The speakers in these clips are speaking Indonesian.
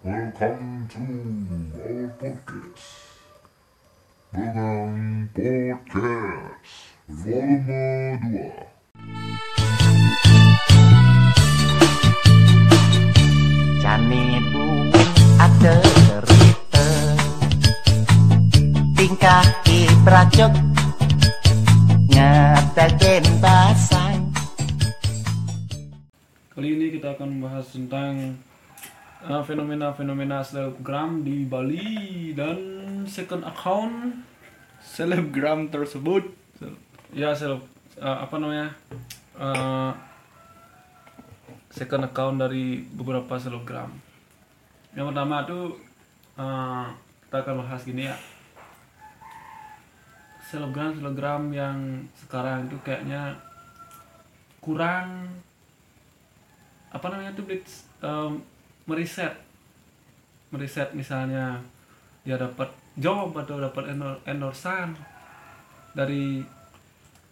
Welcome to our podcast. Bukan Podcast Volume 2. Jane buwing ada cerita Tingkah ibrajut Ngeteken basang Kali ini kita akan membahas tentang fenomena-fenomena selebgram di Bali dan second account selebgram tersebut. Ya seleb uh, apa namanya uh, second account dari beberapa selebgram. Yang pertama tuh uh, kita akan bahas gini ya. Selebgram selebgram yang sekarang itu kayaknya kurang apa namanya tuh Blitz? Em, meriset. Meriset misalnya dia dapat job atau dapat endor- endorsan dari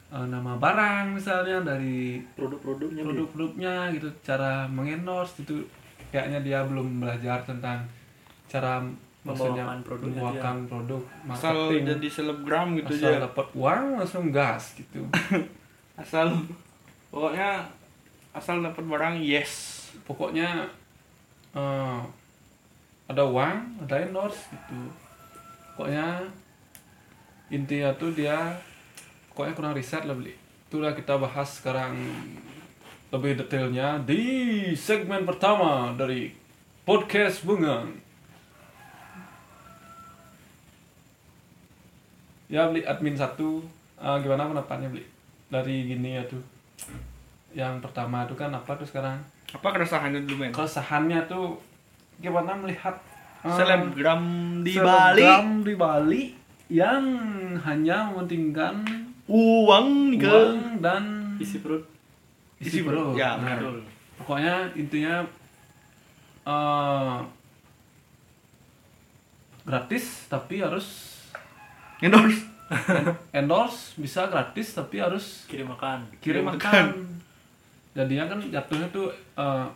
eh, nama barang misalnya dari produk-produknya produk-produknya gitu cara mengendorse itu kayaknya dia belum belajar tentang cara maksudnya Membawakan produknya membawakan produk asal jadi selebgram gitu asal aja. dapat uang langsung gas gitu. Asal pokoknya asal dapat barang yes. Pokoknya eh, ada uang ada endorse gitu. Pokoknya intinya tuh dia pokoknya kurang riset lah beli. Itulah kita bahas sekarang lebih detailnya di segmen pertama dari podcast bunga ya beli admin satu. Eh, gimana pendapatnya beli? Dari gini ya tuh. Yang pertama itu kan apa tuh sekarang apa keresahannya dulu men keresahannya tuh gimana melihat eh, selebgram di selebgram Bali di Bali yang hanya mementingkan uang ke uang dan isi perut isi isi perut. perut. Ya, Nah, betul. pokoknya intinya eh, gratis tapi harus endorse endorse bisa gratis tapi harus kirim makan kirim Kirim makan. Jadinya kan jatuhnya tuh eh,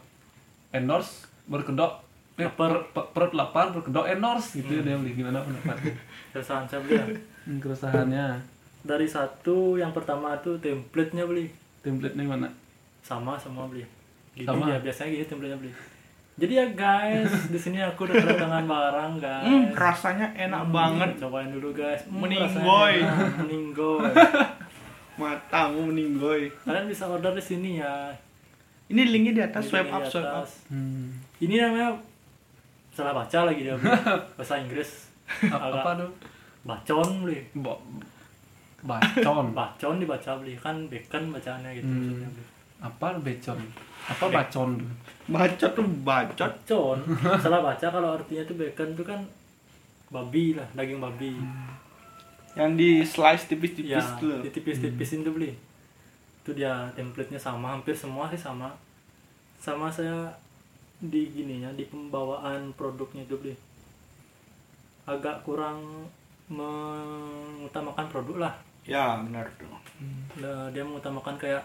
endorse berkedok eh, per- per- perut lapar berkedok endorse gitu ya dia beli. Gimana pendapatnya? Keresahan saya beli ya Hmm, keresahannya. Dari satu yang pertama tuh template-nya beli. Template-nya mana sama sama beli. Gini Sama? ya biasanya gini template-nya beli. Jadi ya guys di sini aku udah kedatangan barang guys. Hmm, rasanya enak banget. cobain dulu guys. Hmm, Meninggoy. rasanya enak. meninggoy matamu meninggoy. Kalian bisa order di sini ya. Ini linknya di atas swipe up swipe up. atas. hmm. ini namanya salah baca lagi dia. Bahasa Inggris. A- Agak apa tuh? bacon beli. Bo- bacon. Bacon dibaca beli. Kan bacon bacaannya gitu Hmm. maksudnya beli. apa becon apa bacon. bacot tuh bacot bacon. Salah baca kalau artinya tuh bacon tuh kan babi lah daging babi yang di slice tipis-tipis ya tuh ditipis-tipisin tuh beli. Itu dia template-nya sama hampir semua sih sama. Sama saya di gininya di pembawaan produknya itu beli. Agak kurang mengutamakan produk lah. Ya benar tuh. Nah, dia mengutamakan kayak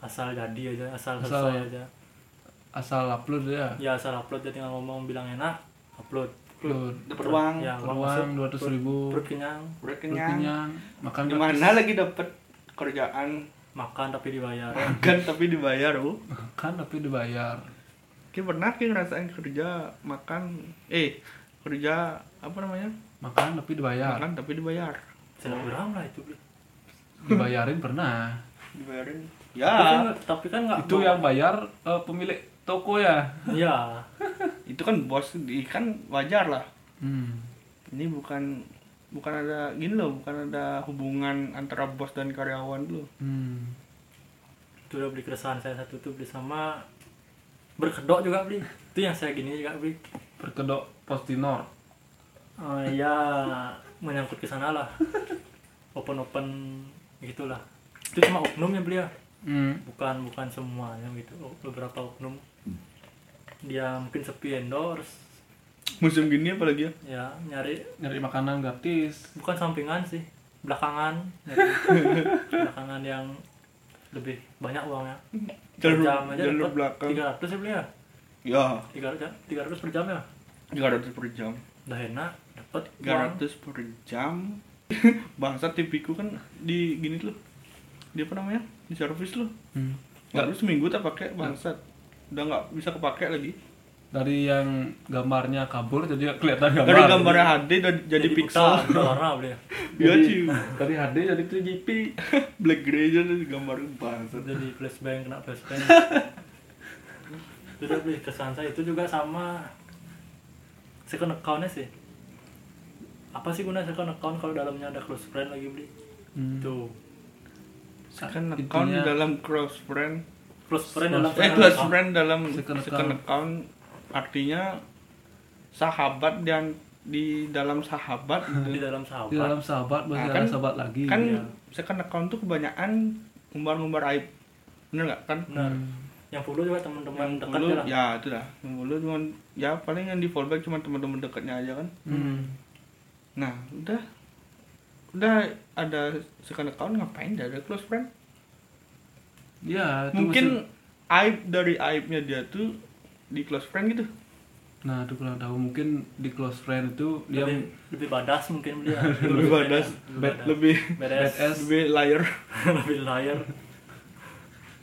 asal jadi aja asal Asal- selesai aja. asal upload ya. Ya asal upload dia tinggal ngomong bilang enak upload upload. Dapat uang. Ya uang dua ratus ribu. Perut kenyang udah perut kenyang kenyang makan gimana gratis. lagi dapat kerjaan? Makan tapi dibayar. Makan tapi dibayar oh makan tapi dibayar. Kita pernah kita ngerasain kerja makan eh kerja apa namanya? Makan tapi dibayar. Makan tapi dibayar. Selebgram lah itu dibayarin pernah. Dibayarin. Tapi ya. kan tapi kan nggak itu yang bayar eh, pemilik toko ya? Ya itu kan bos di kan wajar lah. Hmm. ini bukan bukan ada gini loh bukan ada hubungan antara bos dan karyawan loh Hmm. itu udah beli keresahan saya satu tuh beli sama berkedok juga beli. Itu yang saya gini juga beli. Berkedok postinor Oh, ya menyangkut ke sana lah. Open open gitulah. Itu cuma oknum yang beli ya? Hmm. bukan bukan semuanya gitu. Beberapa oknum dia mungkin sepi endorse. Musim gini apalagi ya? Ya nyari nyari makanan gratis. Bukan sampingan sih belakangan. Belakangan yang lebih banyak uangnya. Per jalur jam aja jalur dapat belakang. 300 ya beli ya? Ya. 300 300 per jam ya? 300 per jam. Udah enak dapat uang. 300 per jam? Bangsa tipiku kan di gini tuh. Dia apa namanya? Di servis lu Hmm. nggak seminggu tak pakai bangsat udah nggak bisa kepake lagi. Dari yang gambarnya kabur jadi kelihatan gambar. dari gambarnya HD dan jadi, pixel. buta, udah warna beli iya cuy Dari HD jadi 3GP. black gray aja tuh gambar bangsat. Jadi flashbang kena flashbang. Itu beli kesan saya. Itu juga sama second accountnya sih. Apa sih guna second account kalau dalamnya ada close friend lagi beli Hmm. tuh. Intinya- account dalam cross friend close friend dalam eh close account. friend dalam Second second account artinya sahabat dan di dalam sahabat di gitu. dalam sahabat Di dalam sahabat masih Nah, ada kan- sahabat lagi. kan Iya. second account tuh kebanyakan ngumbar-ngumbar aib bener nggak kan benar Hmm. yang follow juga teman-teman yang dekatnya dulu lah ya itu dah yang dulu cuma ya paling yang di fallback cuma teman-teman dekatnya aja kan Hmm. nah udah udah ada second account ngapain dah ada close friend Ya, itu mungkin maksud- aib dari aibnya dia tuh di close friend gitu. Nah itu kurang tahu mungkin di close friend itu dia lebih lebih badas mungkin dia. Lebih badas lebih badas. lebih badass. lebih liar. Lebih liar.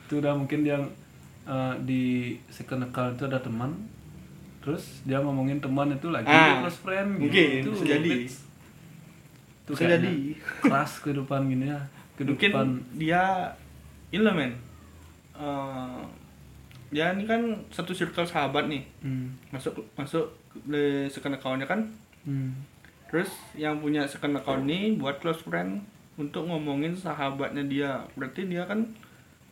Itu udah mungkin yang eh, di second account itu ada teman. Terus dia ngomongin teman itu lagi Ah, close friend mungkin, gitu. bisa jadi. itu jadi. keras kehidupan gini ya. Mungkin kehidupan dia ini lah men Eh, ya ini kan satu circle sahabat nih. Hmm, masuk masuk di second accountnya kan? Hmm, terus yang punya second account ini buat close friend untuk ngomongin sahabatnya dia. Berarti dia kan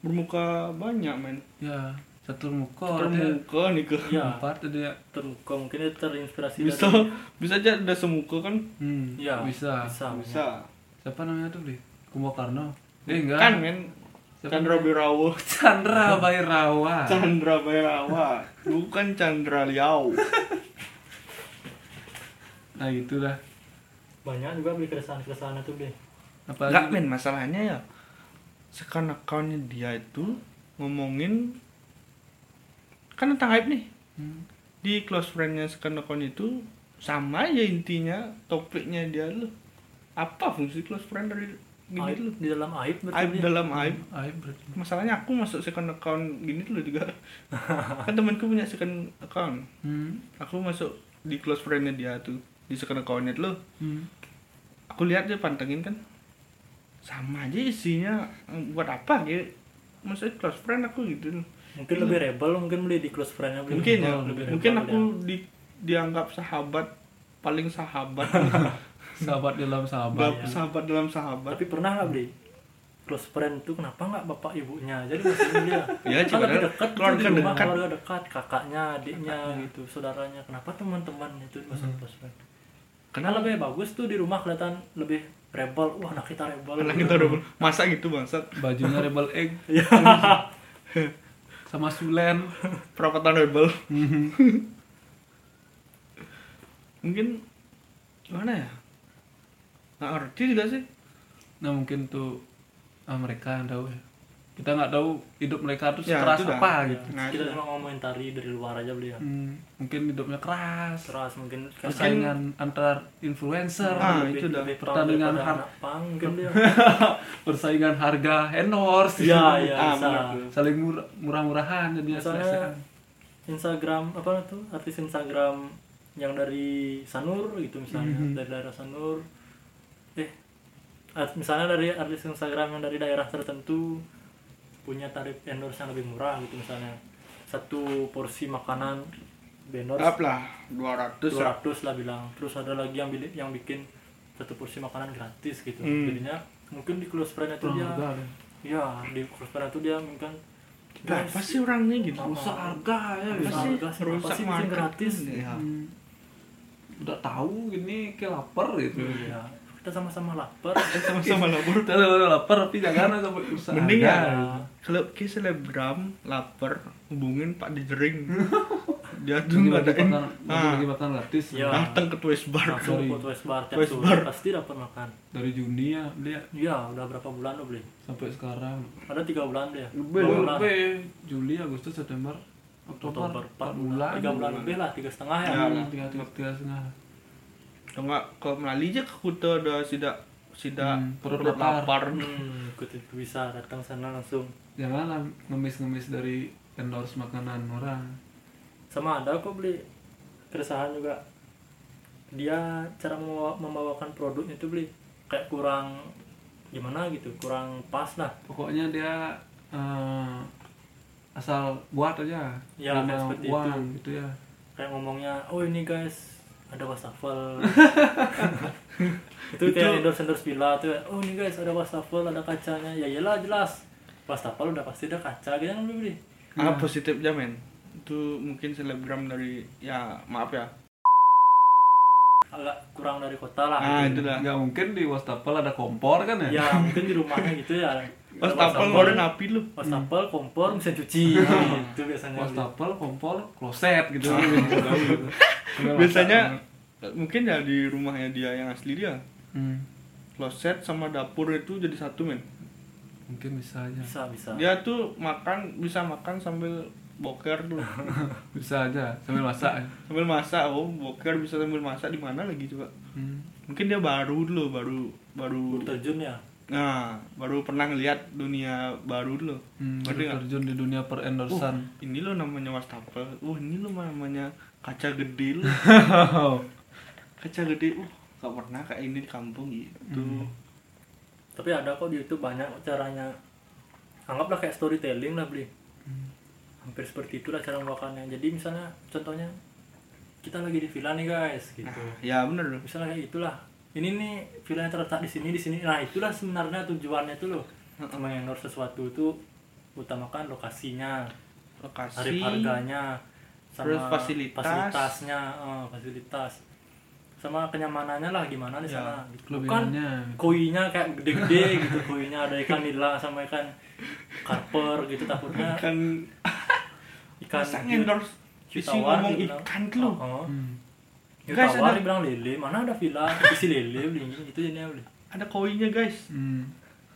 bermuka banyak men. Ya satu muka dia termuka nih ke ya empat dia termuka mungkin dia terinspirasi bisa dari bisa aja ada semuka kan? Hmm, ya bisa. bisa, bisa. Siapa namanya tuh beli Kumo Karno eh enggak. kan men Chandra Birawa. Chandra Bairawa Chandra Birawa. Bukan Chandra Liao. Nah gitu dah banyak juga beli keresahan-keresahan itu deh apalagi Enggak men masalahnya ya accountnya dia itu ngomongin kan tentang hype nih. Hmm. di close friendnya account itu sama aja intinya topiknya dia lu apa fungsi close friend dari gini aib. lu di dalam aib berarti dia. dalam hype aib berarti masalahnya aku masuk second account gini dulu juga. Kan temanku punya second account. Hmm. aku masuk di close friendnya dia tuh di second accountnya dulu. Hmm. aku lihat dia pantengin kan. Sama aja isinya buat apa gitu maksudnya close friend aku gitu. Mungkin lebih rebel mungkin beli di close friendnya mungkin ya. Lebih mungkin aku di, dianggap sahabat paling sahabat sahabat dalam sahabat ya. sahabat dalam sahabat. Tapi pernah nggak beli close friend tuh kenapa nggak bapak ibunya? Jadi maksudnya dia Ya, kan lebih ada dekat tuh keluarga di rumah dekat. keluarga dekat. Kakaknya adiknya gitu saudaranya. Kenapa teman-teman itu masuk Hmm. close friend? Karena lebih bagus tuh di rumah kelihatan lebih rebel. Wah anak kita rebel. Karena kita udah masa gitu bangsat? Bajunya rebel egg. Iya. sama Sulen. Perapatan rebel. Mungkin gimana ya ngerti juga sih. Nah mungkin tuh ah, mereka yang tahu ya. Kita nggak tahu hidup mereka tuh Ya, keras apa Ya, gitu. Nah, kita cuma ngomentari dari luar aja beli ya. Hmm, mungkin hidupnya keras. Keras mungkin persaingan antar influencer. Ah, lebih, itu dah. Pertandingan har- mungkin dia. Persaingan harga endorse. Iya iya Ah, saling murah murah-murahan jadi misalnya Instagram apa tuh? Artis Instagram yang dari Sanur gitu misalnya Mhm. dari daerah Sanur eh art- misalnya dari artis Instagram yang dari daerah tertentu punya tarif endorse yang lebih murah gitu misalnya satu porsi makanan endorse up lah 200 lah 200 lah bilang terus ada lagi yang bilik yang bikin satu porsi makanan gratis gitu Hmm. jadinya mungkin di close friend itu kurang dia deh. ya di close friend itu dia mungkin Nah, apa sih orangnya gitu rusak harga ya Rusak sih harga sih, rusak sih gratis? ya. Hmm. udah tahu gini kayak lapar gitu Iya. Kita sama-sama lapar. Eh, sama-sama lapar. Kita udah lapar tapi jangan sampai rusak mending ya kalau ke selebgram lapar hubungin Pak Dijering. Dia tuh ngadain makan bagi makan gratis Iya. datang ke Twist Bar ke West Bar tiap sore Bar. pasti dapat makan. Dari Juni ya dia iya udah berapa bulan lo beli? Sampai sekarang. Ada tiga bulan deh Lebih, lebih. Juli Agustus September Oktober, Oktober empat 4 bulan. tiga bulan lebih lah tiga setengah ya. Ya. Tiga tiga tiga setengah Kalau nggak ke Melali aja ke Kuta udah sidak sidak Hmm, perut perut lapar. hmm, bisa datang sana langsung. Jangan ngemis-ngemis dari endorse makanan orang. Sama ada kok beli keresahan juga. Dia cara membawa- membawakan produknya itu beli kayak kurang gimana gitu kurang pas lah. Pokoknya dia eh, asal buat aja. Ya, kayak seperti uang itu. gitu ya. Kayak ngomongnya oh ini guys ada wastafel itu kayak endorse endorse villa tuh oh ini guys ada wastafel ada kacanya ya iyalah jelas wastafel udah pasti ada kaca gitu kan beli Anggap positif aja men. Itu mungkin selebgram dari ya maaf ya. agak kurang dari kota lah Ah gitu. itu dah. nggak mungkin di wastafel ada kompor kan ya, ya mungkin di rumahnya gitu ya Pas tapel ngeluarin api lu. wastafel kompor mesin cuci gitu biasanya beli. wastafel kompor kloset gitu Biasanya mungkin ya di rumahnya dia yang asli dia. Hmm, Kloset sama dapur itu jadi satu men. mungkin bisa aja bisa bisa Dia tuh makan bisa makan sambil boker tuh. bisa aja sambil masak ya. sambil masak oh boker bisa sambil masak di mana lagi coba. Hmm. Mungkin dia baru dulu baru baru baru terjun ya nah baru pernah ngeliat dunia baru dulu. Hmm, baru terjun di dunia per Uh, ini lo namanya wastafel. Uh, ini lo namanya kaca gede lo. kaca gede. Uh, gak pernah kayak ini di kampung gitu. tapi ada kok di YouTube banyak caranya anggaplah kayak storytelling lah beli hampir seperti itulah cara membawakannya jadi misalnya contohnya kita lagi di villa nih guys gitu Nah, ya bener loh. misalnya kayak itulah ini nih villa yang terletak di sini di sini nah itulah sebenarnya tujuannya tuh loh mengendorse sesuatu itu utamakan lokasinya Lokasi. tarif harganya sama Terus fasilitas. fasilitasnya eh, fasilitas sama kenyamanannya lah gimana di Ya, sana gitu. kelebihannya. Bukan koinya kayak gede-gede gitu koinya ada ikan nila sama ikan karper gitu takutnya Kan ikan masa endorse tawar ngomong dibilang- ikan tuh lo. Oh, oh. Hmm. Guys, ada- dibilang lele mana ada villa? Isi lele beli gitu jadinya beli. Ada koinnya guys. Hmm.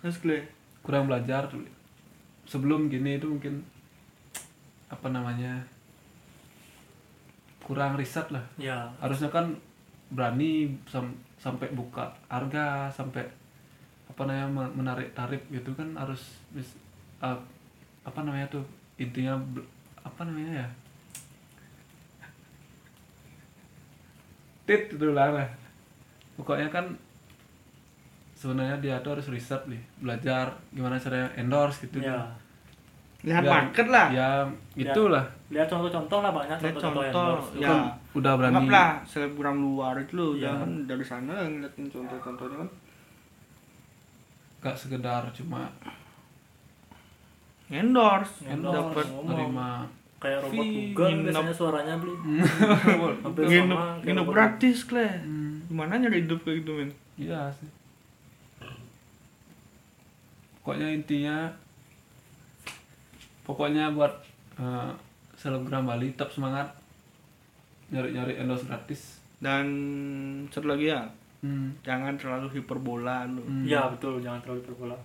Terus gue kurang belajar. Dulu sebelum gini itu mungkin apa namanya kurang riset lah. Ya. Harusnya kan berani sam- sampai buka harga sampai apa namanya men- menarik tarif gitu kan harus uh, apa namanya tuh intinya apa namanya ya tit itu lah lah. pokoknya kan sebenarnya dia tuh harus riset nih belajar gimana caranya endorse gitu ya lihat Biar- market lah. ya gitulah lihat contoh-contoh lah banyak contoh-contoh contoh, endorse ya. kan udah berani Anggaplah selebgram luar itu lo, Ya. jangan dari sana ngeliatin contoh-contohnya kan. gak sekedar cuma Endorse, Endorse. dapat ngomong. Kayak robot nginep. biasanya suaranya beli hampir nginep, sama kayak nginep robot gratis kle. Hmm, Gimana nyari hidup kayak gitu men? iya sih pokoknya intinya pokoknya buat eh, selebgram Bali tetap semangat nyari-nyari endorse gratis Dan satu lagi ya, hmm. jangan terlalu hiperbola lo. Hmm. Iya betul jangan terlalu berbola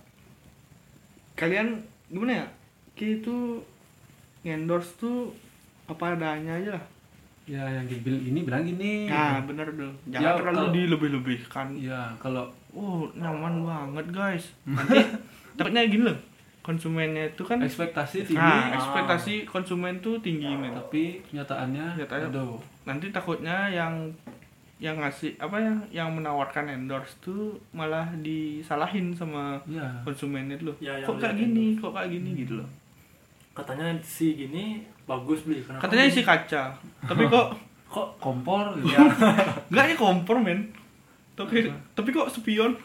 Kalian gimana ya? Kita itu endorse tuh apa adanya aja lah. ya yang dibil ini bilang gini Nah, bener tuh. Jangan Ya, terlalu kalau- dilebih-lebihkan. ya kalau Oh, nyaman banget guys. Nanti takutnya gini loh. Konsumennya itu kan ekspektasi tinggi Nah, ekspektasi konsumen tuh tinggi men. tapi kenyataannya Kenyataannya- aduh Nanti takutnya yang yang ngasih apa ya, yang menawarkan endorse tuh malah disalahin sama ya konsumennya tuh. Ya, yang kok kayak gini, kok kayak gini gitu loh. Katanya si gini bagus beli kenapa Katanya isi kaca. Tapi kok kok kompor gitu. ya enggak ya kompor men. Tapi tapi kok spion.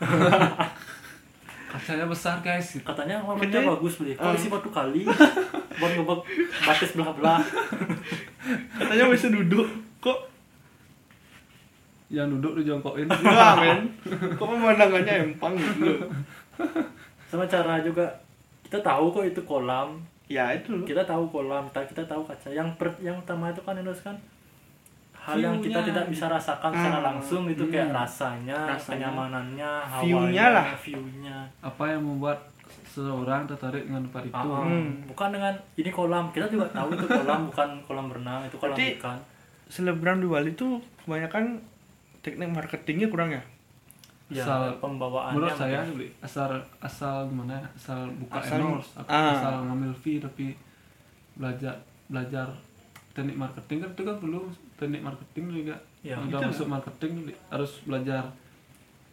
kacanya besar guys katanya warnanya bagus beli kok Ah. isi batu kali buat ngebak batis belah belah Katanya bisa duduk. Kok yang duduk dijongkokin enggak men? Kok pemandangannya empang gitu sama cara juga kita tahu kok itu kolam Ya itu loh. kita tahu kolam ta- kita tahu kaca yang per, yang utama itu kan endorse kan hal yang kita View-nya. tidak bisa rasakan secara Ah, langsung itu kayak rasanya, Rasanya. kenyamanannya View-nya lah. view-nya apa yang membuat seseorang tertarik dengan tempat itu Ah, Hmm. bukan dengan ini kolam kita juga tahu itu kolam bukan kolam berenang itu kolam Berarti- ikan selebgram di Bali tuh kebanyakan teknik marketingnya kurang ya ya Asal- pembawaannya menurut saya mungkin. Asal asal gimana ya, asal buka Asal- endorse atau ah. asal ngambil fee tapi belajar belajar teknik marketing kan itu kan perlu teknik marketing juga Ya, udah itu masuk marketing Bli, harus belajar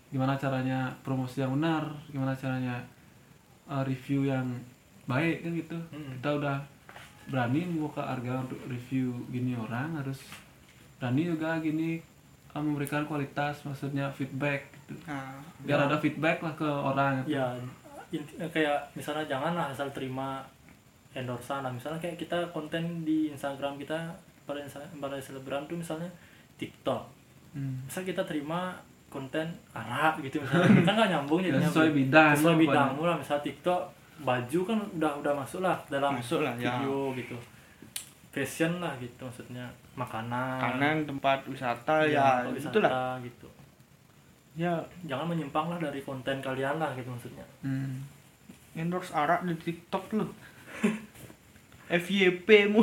gimana caranya promosi yang benar gimana caranya uh, review yang baik kan gitu Mm. kita udah berani membuka harga untuk review gini orang harus berani juga gini uh, memberikan kualitas maksudnya feedback gitu nah biar ada feedback lah ke orang gitu. ya inti- eh, kayak misalnya janganlah asal terima endorsean lah. Misalnya kayak kita konten di Instagram kita pada pada selebgram tuh misalnya TikTok. Hmm. misal kita terima konten arak gitu misalnya. Kan nggak nyambung Ya, jadinya. Sesuai Bli. bidang sesuai bidangmu lah. Misalnya TikTok baju kan udah udah masuk lah dalam Masuk lah, ya. video gitu. Fashion lah gitu maksudnya. Makanan. Kanan tempat wisata ya, ya, tempat wisata itulah gitu ya jangan menyimpang lah dari konten kalian lah gitu maksudnya Hmm. endorse arak di TikTok lu FYP mu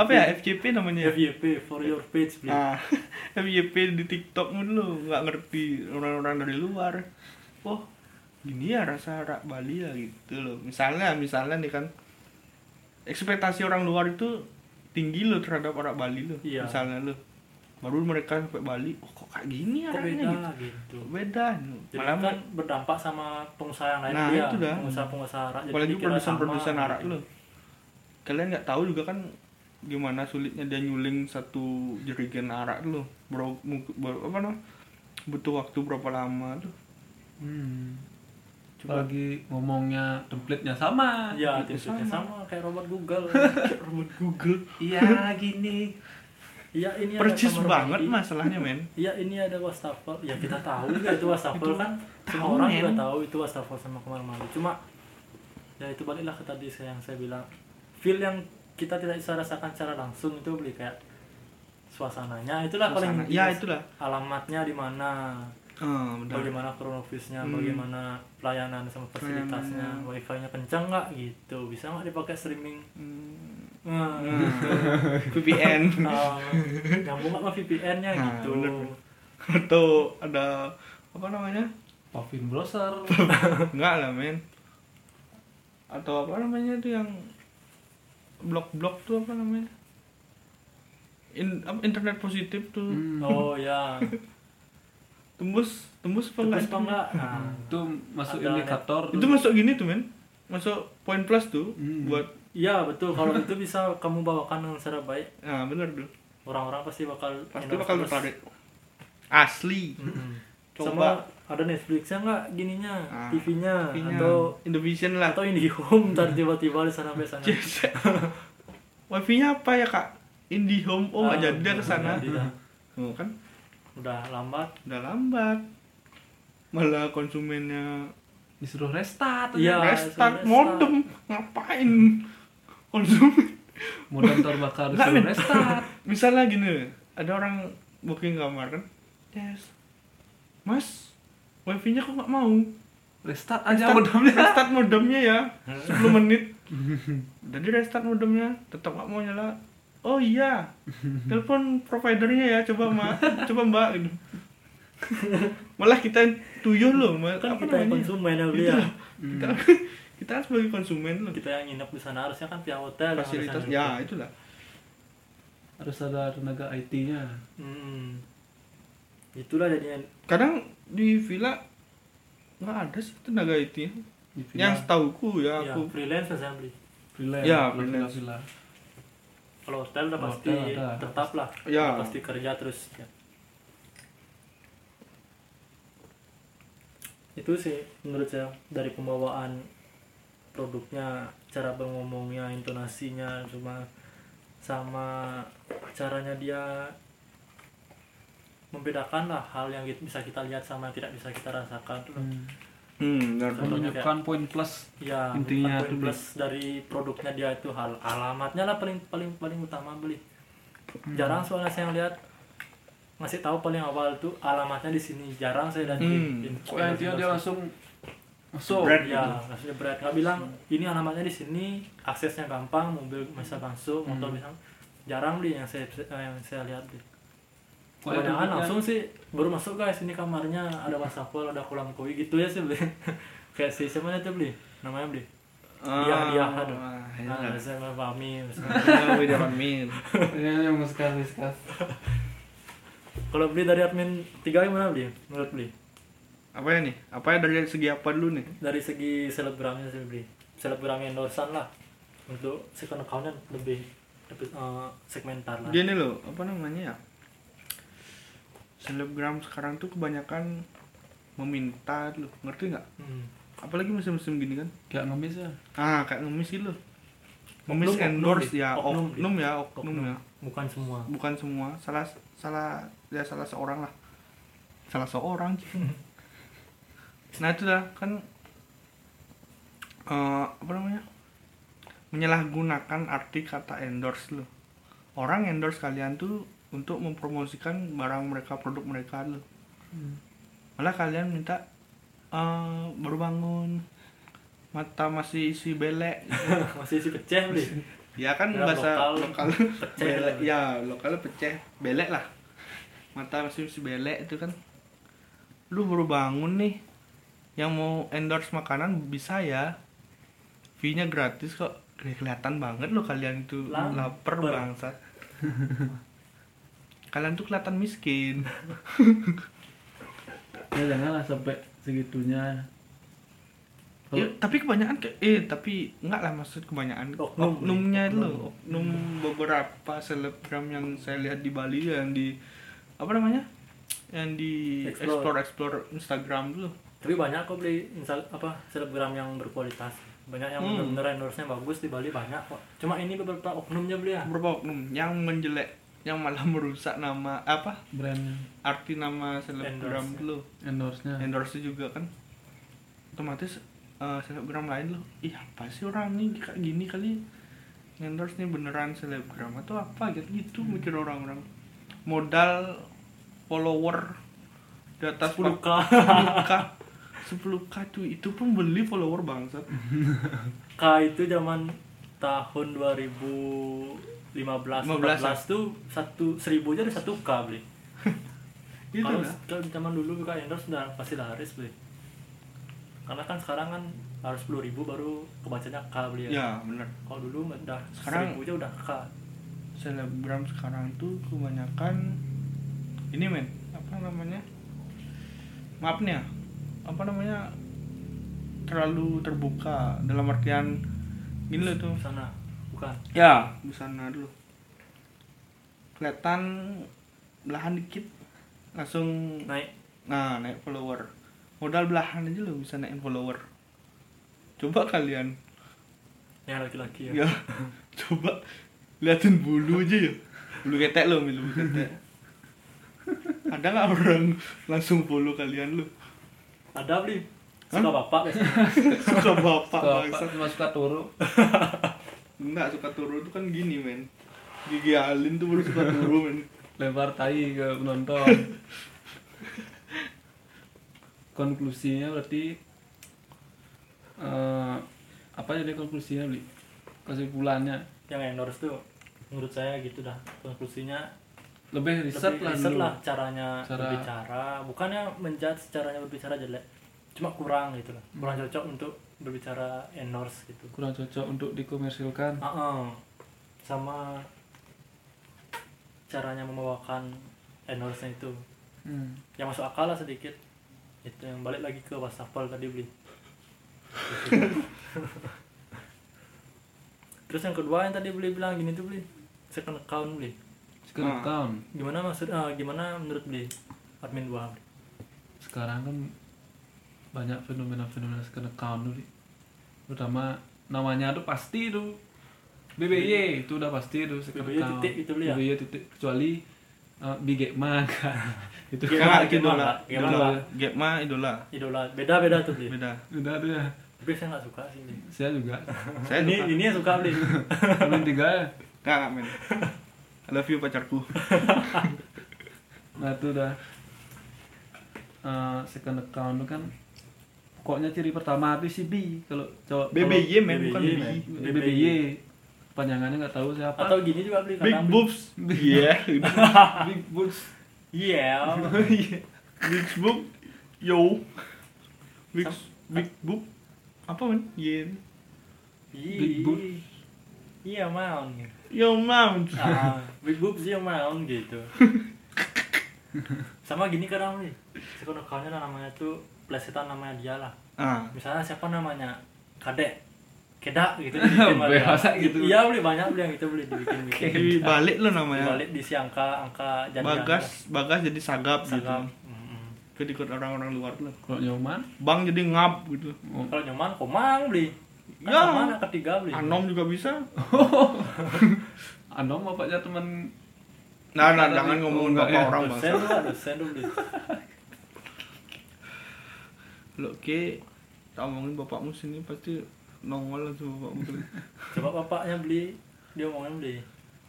apa ya FYP namanya ya? FYP for your page. Nah, FYP di TikTok mu dulu nggak ngerti orang-orang dari luar. Oh, gini ya rasa arak Bali ya gitu loh. Misalnya, misalnya nih kan ekspektasi orang luar itu tinggi loh terhadap arak Bali loh. Iya. Misalnya loh. Baru mereka sampai Bali, oh kayak gini kok beda gitu. gitu beda. Malah kan berdampak sama pengusaha yang lain Nah, dia itu dah. pengusaha-pengusaha arak jadi apalagi dikira produsen-produsen sama, arak gitu. lo kalian nggak tahu juga kan gimana sulitnya dia nyuling satu jerigen arak lo bro, bro- apa no butuh waktu berapa lama tuh Hmm. Coba. Apalagi ngomongnya template-nya sama. ya Gitu, tipsnya sama. kayak robot Google robot Google Iya, gini. Iya ini percis banget mandi. masalahnya men iya ini ada wastafel ya kita tahu juga itu wastafel kan tahu, semua orang juga men. tahu itu wastafel sama kamar mandi cuma ya itu baliklah ke tadi saya- yang saya bilang feel yang kita tidak bisa rasakan secara langsung itu beli kayak suasananya itulah paling Suasana. penting. ya itulah alamatnya di mana benar. bagaimana kronologisnya Hmm. bagaimana pelayanan sama fasilitasnya wifi-nya kencang nggak gitu bisa nggak dipakai streaming Hmm. Nah, VPN uh, nyambung nggak sama VPN-nya Nah, gitu. bener. atau ada apa namanya? Pavin browser. Enggak lah men. Atau apa namanya tuh yang Blok-blok tuh apa namanya? In, Internet positif tuh. Hmm. oh ya. Tembus Tembus apa enggak? apa enggak? Nah, Itu masuk Ada indikator. Itu masuk gini tuh men. Masuk poin plus tuh Hmm. Buat iya betul kalau itu bisa kamu bawakan dengan secara baik Nah bener tuh orang-orang pasti bakal Pasti bakal tertarik Asli Mm-mm. Coba. sama ada Netflixnya nggak gininya Ah, TV-nya TV-nya. atau Indovision lah atau IndiHome ntar tiba-tiba di sana sampai sana. Wifi-nya apa ya kak? IndiHome Oh nggak Ah, jadi dia nggak ke sana jadi dah. Oh kan udah lambat Udah lambat Malah konsumennya Disuruh restart. Iya. restart restart. modem ngapain konsumen Modem terbakar Nggak, men. restart. misalnya gini ada orang booking kamar kan yes mas wifi nya kok nggak mau Restart aja Restart- modemnya. restart modemnya ya 10 menit jadi restart modemnya tetap nggak mau nyala oh iya telepon providernya ya coba mbak coba mbak gitu malah kita tuyul loh ma- kan apa kita namanya? konsumen ya beli Itu ya lah. kita kita kan sebagai konsumen loh kita yang nginep di sana harusnya kan pihak hotel fasilitas ya nginep. itulah Harus ada tenaga IT-nya. Hmm. itulah jadinya kadang di villa nggak ada sih tenaga IT Di yang villa. setauku ya ya, aku freelance saya beli freelance. Ya, freelance. villa. kalau hotel udah pasti hotel ada. tetap lah Ya. Udah pasti kerja terus ya. itu sih menurut saya dari pembawaan produknya cara berngomongnya intonasinya cuma sama caranya dia membedakan lah hal yang kita- bisa kita lihat sama yang tidak bisa kita rasakan tuh. Hmm. hmm. Contohnya Menunjukkan poin plus. ya Intinya poin plus dari produknya dia itu hal alamatnya lah paling paling paling utama beli Hmm. jarang soalnya saya lihat ngasih tahu paling awal tuh alamatnya di sini jarang saya lihat Hmm. di- di- Pokoknya intinya dia langsung Masuk. Jebret ya gitu. langsung jebret nggak bilang ini alamatnya di sini aksesnya gampang mobil bisa masuk Hmm. motor bisa jarang beli yang saya yang saya lihat ada kebanyakan langsung sih baru masuk guys ini kamarnya ada wastafel ada kolam koi gitu ya sih beli kayak si siapa itu beli namanya beli dia dia aduh Ah, nah iya. saya pahami Ah, Widya Amin. Ini yang muskas muskas. kalau beli dari admin tiga gimana beli menurut beli Apa ya nih? Apa ya dari segi apa dulu nih? dari segi selebgramnya sih beli selebgram endorsean lah untuk second accountnya lebih lebih eh, segmentar lah Gini loh, apa namanya ya? Selebgram sekarang tuh kebanyakan meminta loh, ngerti nggak? Hmm. Apalagi musim-musim gini kan? Kayak ngemis ya. Ah, kayak ngemis gitu loh. Ngemis Oknum, endorse oknum, ya, oknum, oknum ya, oknum Oknum. ya. bukan semua Bukan semua, salah salah ya salah seorang lah. Salah seorang. nah itu dah kan eh, apa namanya? Menyalahgunakan arti kata endorse loh. Orang endorse kalian tuh untuk mempromosikan barang mereka, produk mereka loh. Malah kalian minta eh, baru bangun mata masih isi belek masih si pecah beli ya kan Ya, bahasa lokal, lokal, belek gitu. ya lokal peceh belek lah mata masih masih belek itu kan lu baru bangun nih yang mau endorse makanan bisa ya fee nya gratis kok Keli- kelihatan banget lo kalian itu Lapar. bangsat kalian tuh kelihatan miskin Ya janganlah sampai segitunya. Ya, tapi kebanyakan ke eh tapi enggak lah maksud kebanyakan Oknum. oknumnya itu loh oknum beberapa selebgram yang saya lihat di Bali yang di apa namanya yang di Explore. explore explore Instagram dulu tapi banyak kok beli instal apa selebgram yang berkualitas. Banyak yang Hmm. benar-benar endorse-nya bagus di Bali banyak kok. Cuma ini beberapa oknumnya beli ya? Beberapa oknum. Yang menjelek yang malah merusak nama apa? Brandnya, arti nama selebgram Endorse. dulu endorse-nya. endorse juga kan. Otomatis eh, selebgram lain loh. Ih apa sih orang nih kayak gini kali? Endorse nih beneran selebgram atau apa? Gitu gitu Hmm. mikir orang-orang. Modal follower di atas 10k 10k 10k tuh itu pun beli follower bangsat. K itu zaman tahun 2015 15 14 tuh satu seribu aja ada satu K beli. Itu kalau kalau zaman dulu buka endorse udah pasti laris beli. Karena kan sekarang kan harus 10.000 ribu baru kebacanya K beli ya, ya bener. Kalau dulu udah Sekarang- seribu aja udah K. selebgram sekarang tuh kebanyakan ini men apa namanya? Maaf nih ya apa namanya terlalu terbuka. Dalam artian gini loh tuh. Sana bukan. Ya. Di sana dulu. Kelihatan belahan dikit langsung naik. Nah naik follower. Modal belahan aja lo bisa naikin follower. Coba kalian. Yang laki-laki ya. Ya. Coba liatin bulu aja ya. Bulu ketek lo bulu ketek. Ada nggak orang langsung follow kalian lo ada beli suka bapak suka bapak Suka? Cuma suka turu. enggak suka turu tuh kan gini men gigi alin tuh baru suka turu men Lempar tai ke penonton. Konklusinya berarti eh apa jadi konklusinya beli? Kesimpulannya yang endorse tuh menurut saya gitu dah konklusinya lebih riset lebih lah riset dulu. lah caranya Cara- berbicara bukannya menjudge caranya berbicara jelek cuma kurang gitu lah kurang cocok untuk berbicara endorse gitu Kurang cocok untuk dikomersilkan. Ah, ah. sama caranya membawakan endorse itu Hmm. yang masuk akal lah sedikit itu yang balik lagi ke wastafel tadi beli terus yang kedua yang tadi beli bilang gini tuh beli second account beli Sekarang Ah. account. gimana maksud ah, gimana menurut beli admin dua beli sekarang kan banyak fenomena-fenomena second account tuh terutama namanya tuh pasti tuh. BBY itu udah pasti tuh BBY account. titik itu Li, ya? BBY titik kecuali uh, Big Egma kan itu kan gak, idola. idola. Gapma idola. Idola. Beda beda tuh beli beda. Udah tuh ya. Tapi saya nggak suka sih beli saya juga. Saya ini ini yang suka beli belum tiga ya? Nggak, men I love you pacarku nah itu udah uh, second account tuh kan pokoknya ciri pertama itu si B kalau cowok BBY men bukan BBY, BBY panjangannya nggak tahu siapa atau gini juga beli Big boobs. Iya. big boobs iya Big boob. Yo. Big big boob. Apa men? Iya. Big boobs. iya maun gitu. Yo mount. ah, big boobs iya maun gitu sama gini kadang nih sekon accountnya namanya tuh plesetan namanya dia lah Ah. misalnya siapa namanya kadek kedak gitu dibikin Bahasa balik. gitu. iya beli banyak beli yang itu beli dibikin bikin Dibalik lo namanya. balik diisi angka angka jadi Bagas, bagas jadi sagap, sagap gitu. Ke ikut orang-orang luar lo. kalau nyoman Bang jadi ngap gitu. oh, kalau nyoman komang beli Ya. anak ketiga beli Anom juga bisa. anom bapaknya teman Nah, nah jangan oh, ngomongin enggak bapak ya. orang bang. dosen tuh beli Lo ke, tak ngomongin bapakmu sini pasti nongol lah tuh bapakmu coba bapaknya beli dia ngomongin beli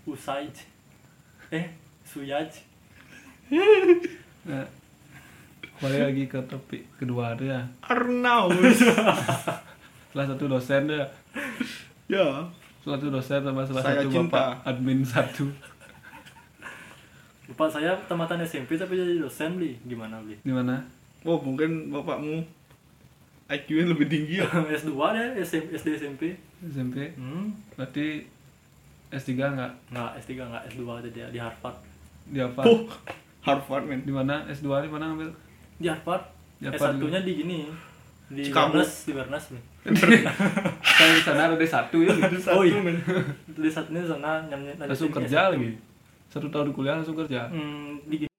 usaij eh suyaj nah, balik lagi ke topik kedua dia Arnaus. salah satu dosen dia. Ya. salah satu dosen sama salah Saya satu cinta. bapak admin satu. Bapak saya tamatan SMP tapi jadi dosen beli gimana beli di mana Oh mungkin bapakmu IQ-nya lebih tinggi ya. S2 deh SM, SD SMP SMP hmm. Berarti S3 nggak? Nggak S3 nggak S2 aja dia di Harvard. Di apa? Oh, Harvard men. di mana? S2 di mana ngambil? Di Harvard, Di Harvard S1 nya di gini di. Barnes di Barnes beli saya di sana ada D1 ya. Gitu. oh iya. di satunya di sana nyam nyam langsung kerja lagi. Satu tahun kuliah langsung kerja. Hmm, di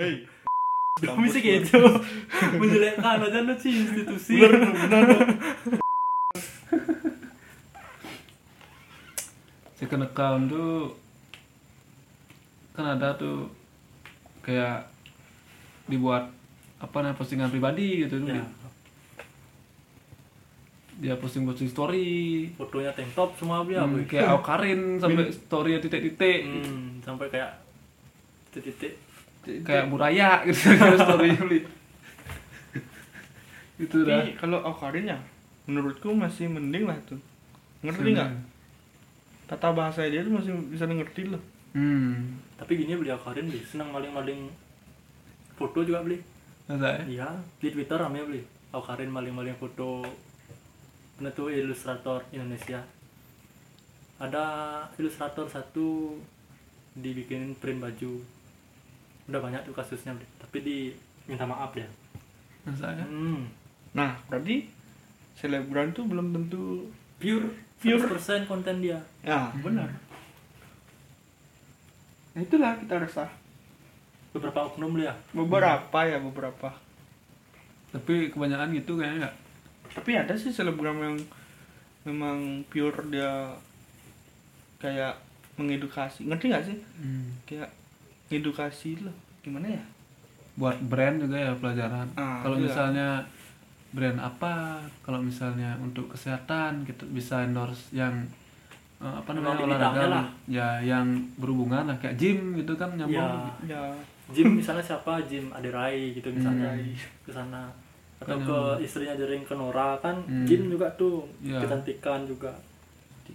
Hey. Kamu bisa gitu. menjelekkan aja lu sih institusi. Second account tuh kan ada tuh kayak dibuat apa namanya postingan pribadi gitu tuh ya, dia. Posting posting story. Fotonya tank top semua beli apa Hmm, kayak Aukarin sampai story titik-titik. Hmm, sampai kayak titik-titik. Kayak Buraya gitu kayak story beli. Itu dah. Tapi kalau Aukarin ya, menurutku masih mending lah tuh. Ngerti nggak? Tata bahasa dia tuh masih bisa ngerti loh. hmm. Tapi gini beli akarin beli senang maling-maling foto juga beli masa ya iya di Twitter rame beli. Akarin maling-maling foto Pernah tuh ilustrator Indonesia. Ada ilustrator satu dibikin print baju. Udah banyak tuh kasusnya beli. Tapi di minta maaf ya masa ya hmm. Nah, berarti selebgram tuh belum tentu pure Pure. 100% konten dia. Ya. Benar. Nah, itulah kita resah. Beberapa oknum ya Beberapa ya beberapa. tapi kebanyakan gitu kayaknya nggak Tapi ada sih selebgram yang memang pure dia kayak mengedukasi. Ngerti nggak sih? Hmm. Kayak edukasi loh. Gimana ya? buat brand juga ya pelajaran Ah, kalau iya. misalnya brand apa kalau misalnya untuk kesehatan kita bisa endorse yang eh, apa namanya olahraga lah. ya yang berhubungan lah kayak gym gitu kan nyambung ya Ya Jim misalnya siapa? Jim Aderai gitu misalnya. Hmm. ke sana. Atau ke istrinya Jering ke Nora. Kan Hmm. Jim juga tuh Ya. kecantikan juga.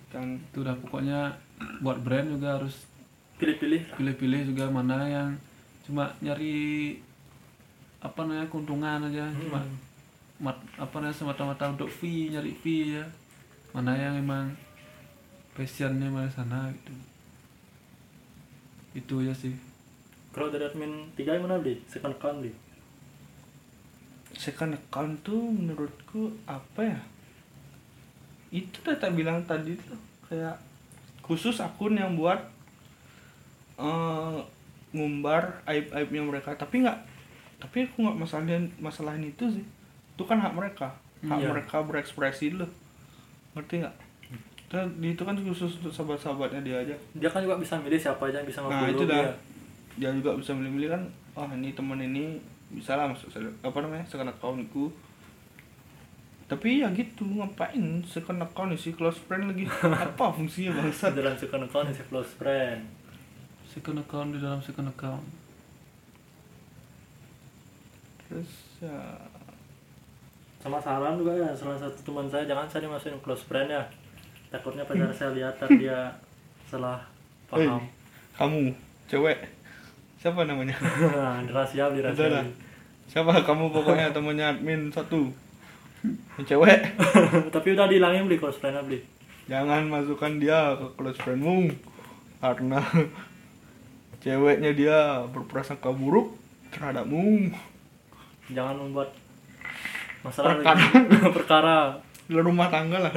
Kan itu udah pokoknya buat brand juga harus pilih-pilih pilih-pilih juga mana yang cuma nyari apa namanya keuntungan aja. Cuma Hmm. mat, apa namanya semata-mata untuk fee nyari fee ya. Mana yang emang passionnya mana sana gitu. Itu aja sih kalau dari admin tiga yang mana beli second account beli second account tuh menurutku apa ya? Itu udah tak bilang tadi tuh kayak khusus akun yang buat eh ngumbar aib aibnya mereka. Tapi nggak tapi aku nggak masalahin masalahin itu sih. Itu kan hak mereka. Hak Iya. mereka berekspresi loh ngerti nggak? Dan di itu kan khusus untuk sahabat-sahabatnya dia aja. Dia kan juga bisa milih siapa aja yang bisa nah nge-follow itu dah. dia dia juga bisa milih-milih kan oh ini temen ini bisa lah masuk apa namanya second accountku. Tapi ya gitu ngapain second account isi close friend lagi? Apa fungsinya bangsa dalam second account isi close friend. Second account di dalam second account. Terus ya. Sama saran juga ya salah satu teman saya jangan saya dimasukin close friend ya. Takutnya pacar saya lihat dia salah paham. Hei, kamu cewek siapa namanya? Udah rahasia lah. siapa kamu pokoknya? Temannya admin satu. Yang cewek. Tapi udah dihilangin beli close friend beli. Jangan masukkan dia ke close friendmu. Karena ceweknya dia berprasangka buruk terhadapmu. Jangan membuat masalah Perkara. perkara. Rumah tangga lah.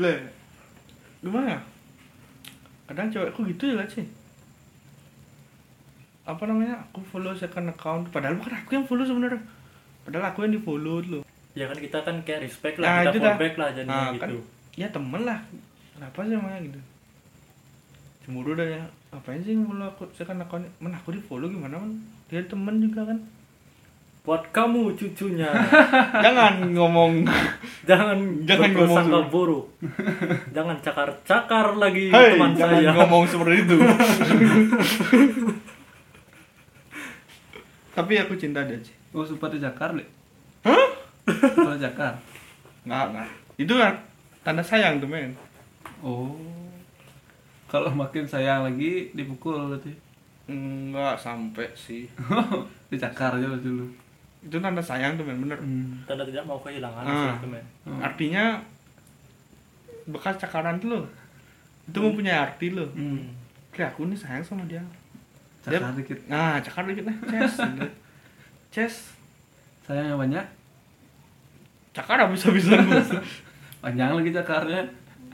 Le, gimana? Kadang cewekku gitu ya sih apa namanya aku follow second account. Padahal bukan aku yang follow sebenarnya. Padahal aku yang di follow dulu. Ya kan kita kan kayak respect lah Nah, kita dah. fallback lah jadinya Nah, gitu. kan ya temen lah. Kenapa sih namanya gitu? Cemburu dah ya. Ngapain sih follow aku second account? Mana aku di follow gimana man dia temen juga kan. Buat kamu cucunya. Jangan ngomong. Jangan Jangan ngomong. buruk. Jangan cakar-cakar lagi Hei, teman jangan saya. ngomong seperti itu. Tapi aku cinta dia sih. Oh, sempat dijakar, Le. Hah? Kalau jakar. Nggak, nggak. Itu kan tanda sayang tuh men. Oh. Kalau makin sayang lagi dipukul berarti. Nggak sampai sih. Dicakar aja dulu. Itu tanda sayang tuh men, bener. Hmm. tanda tidak mau kehilangan Ah. sih, men. Artinya bekas cakaran tuh loh. Itu mempunyai arti loh. Hmm. Kayak aku nih sayang sama dia. Cakar dikit. Nah, cakar dikit nah, ces. gitu. Ces. Sayang yang banyak. Cakar habis-habisan Bu. Panjang lagi cakarnya.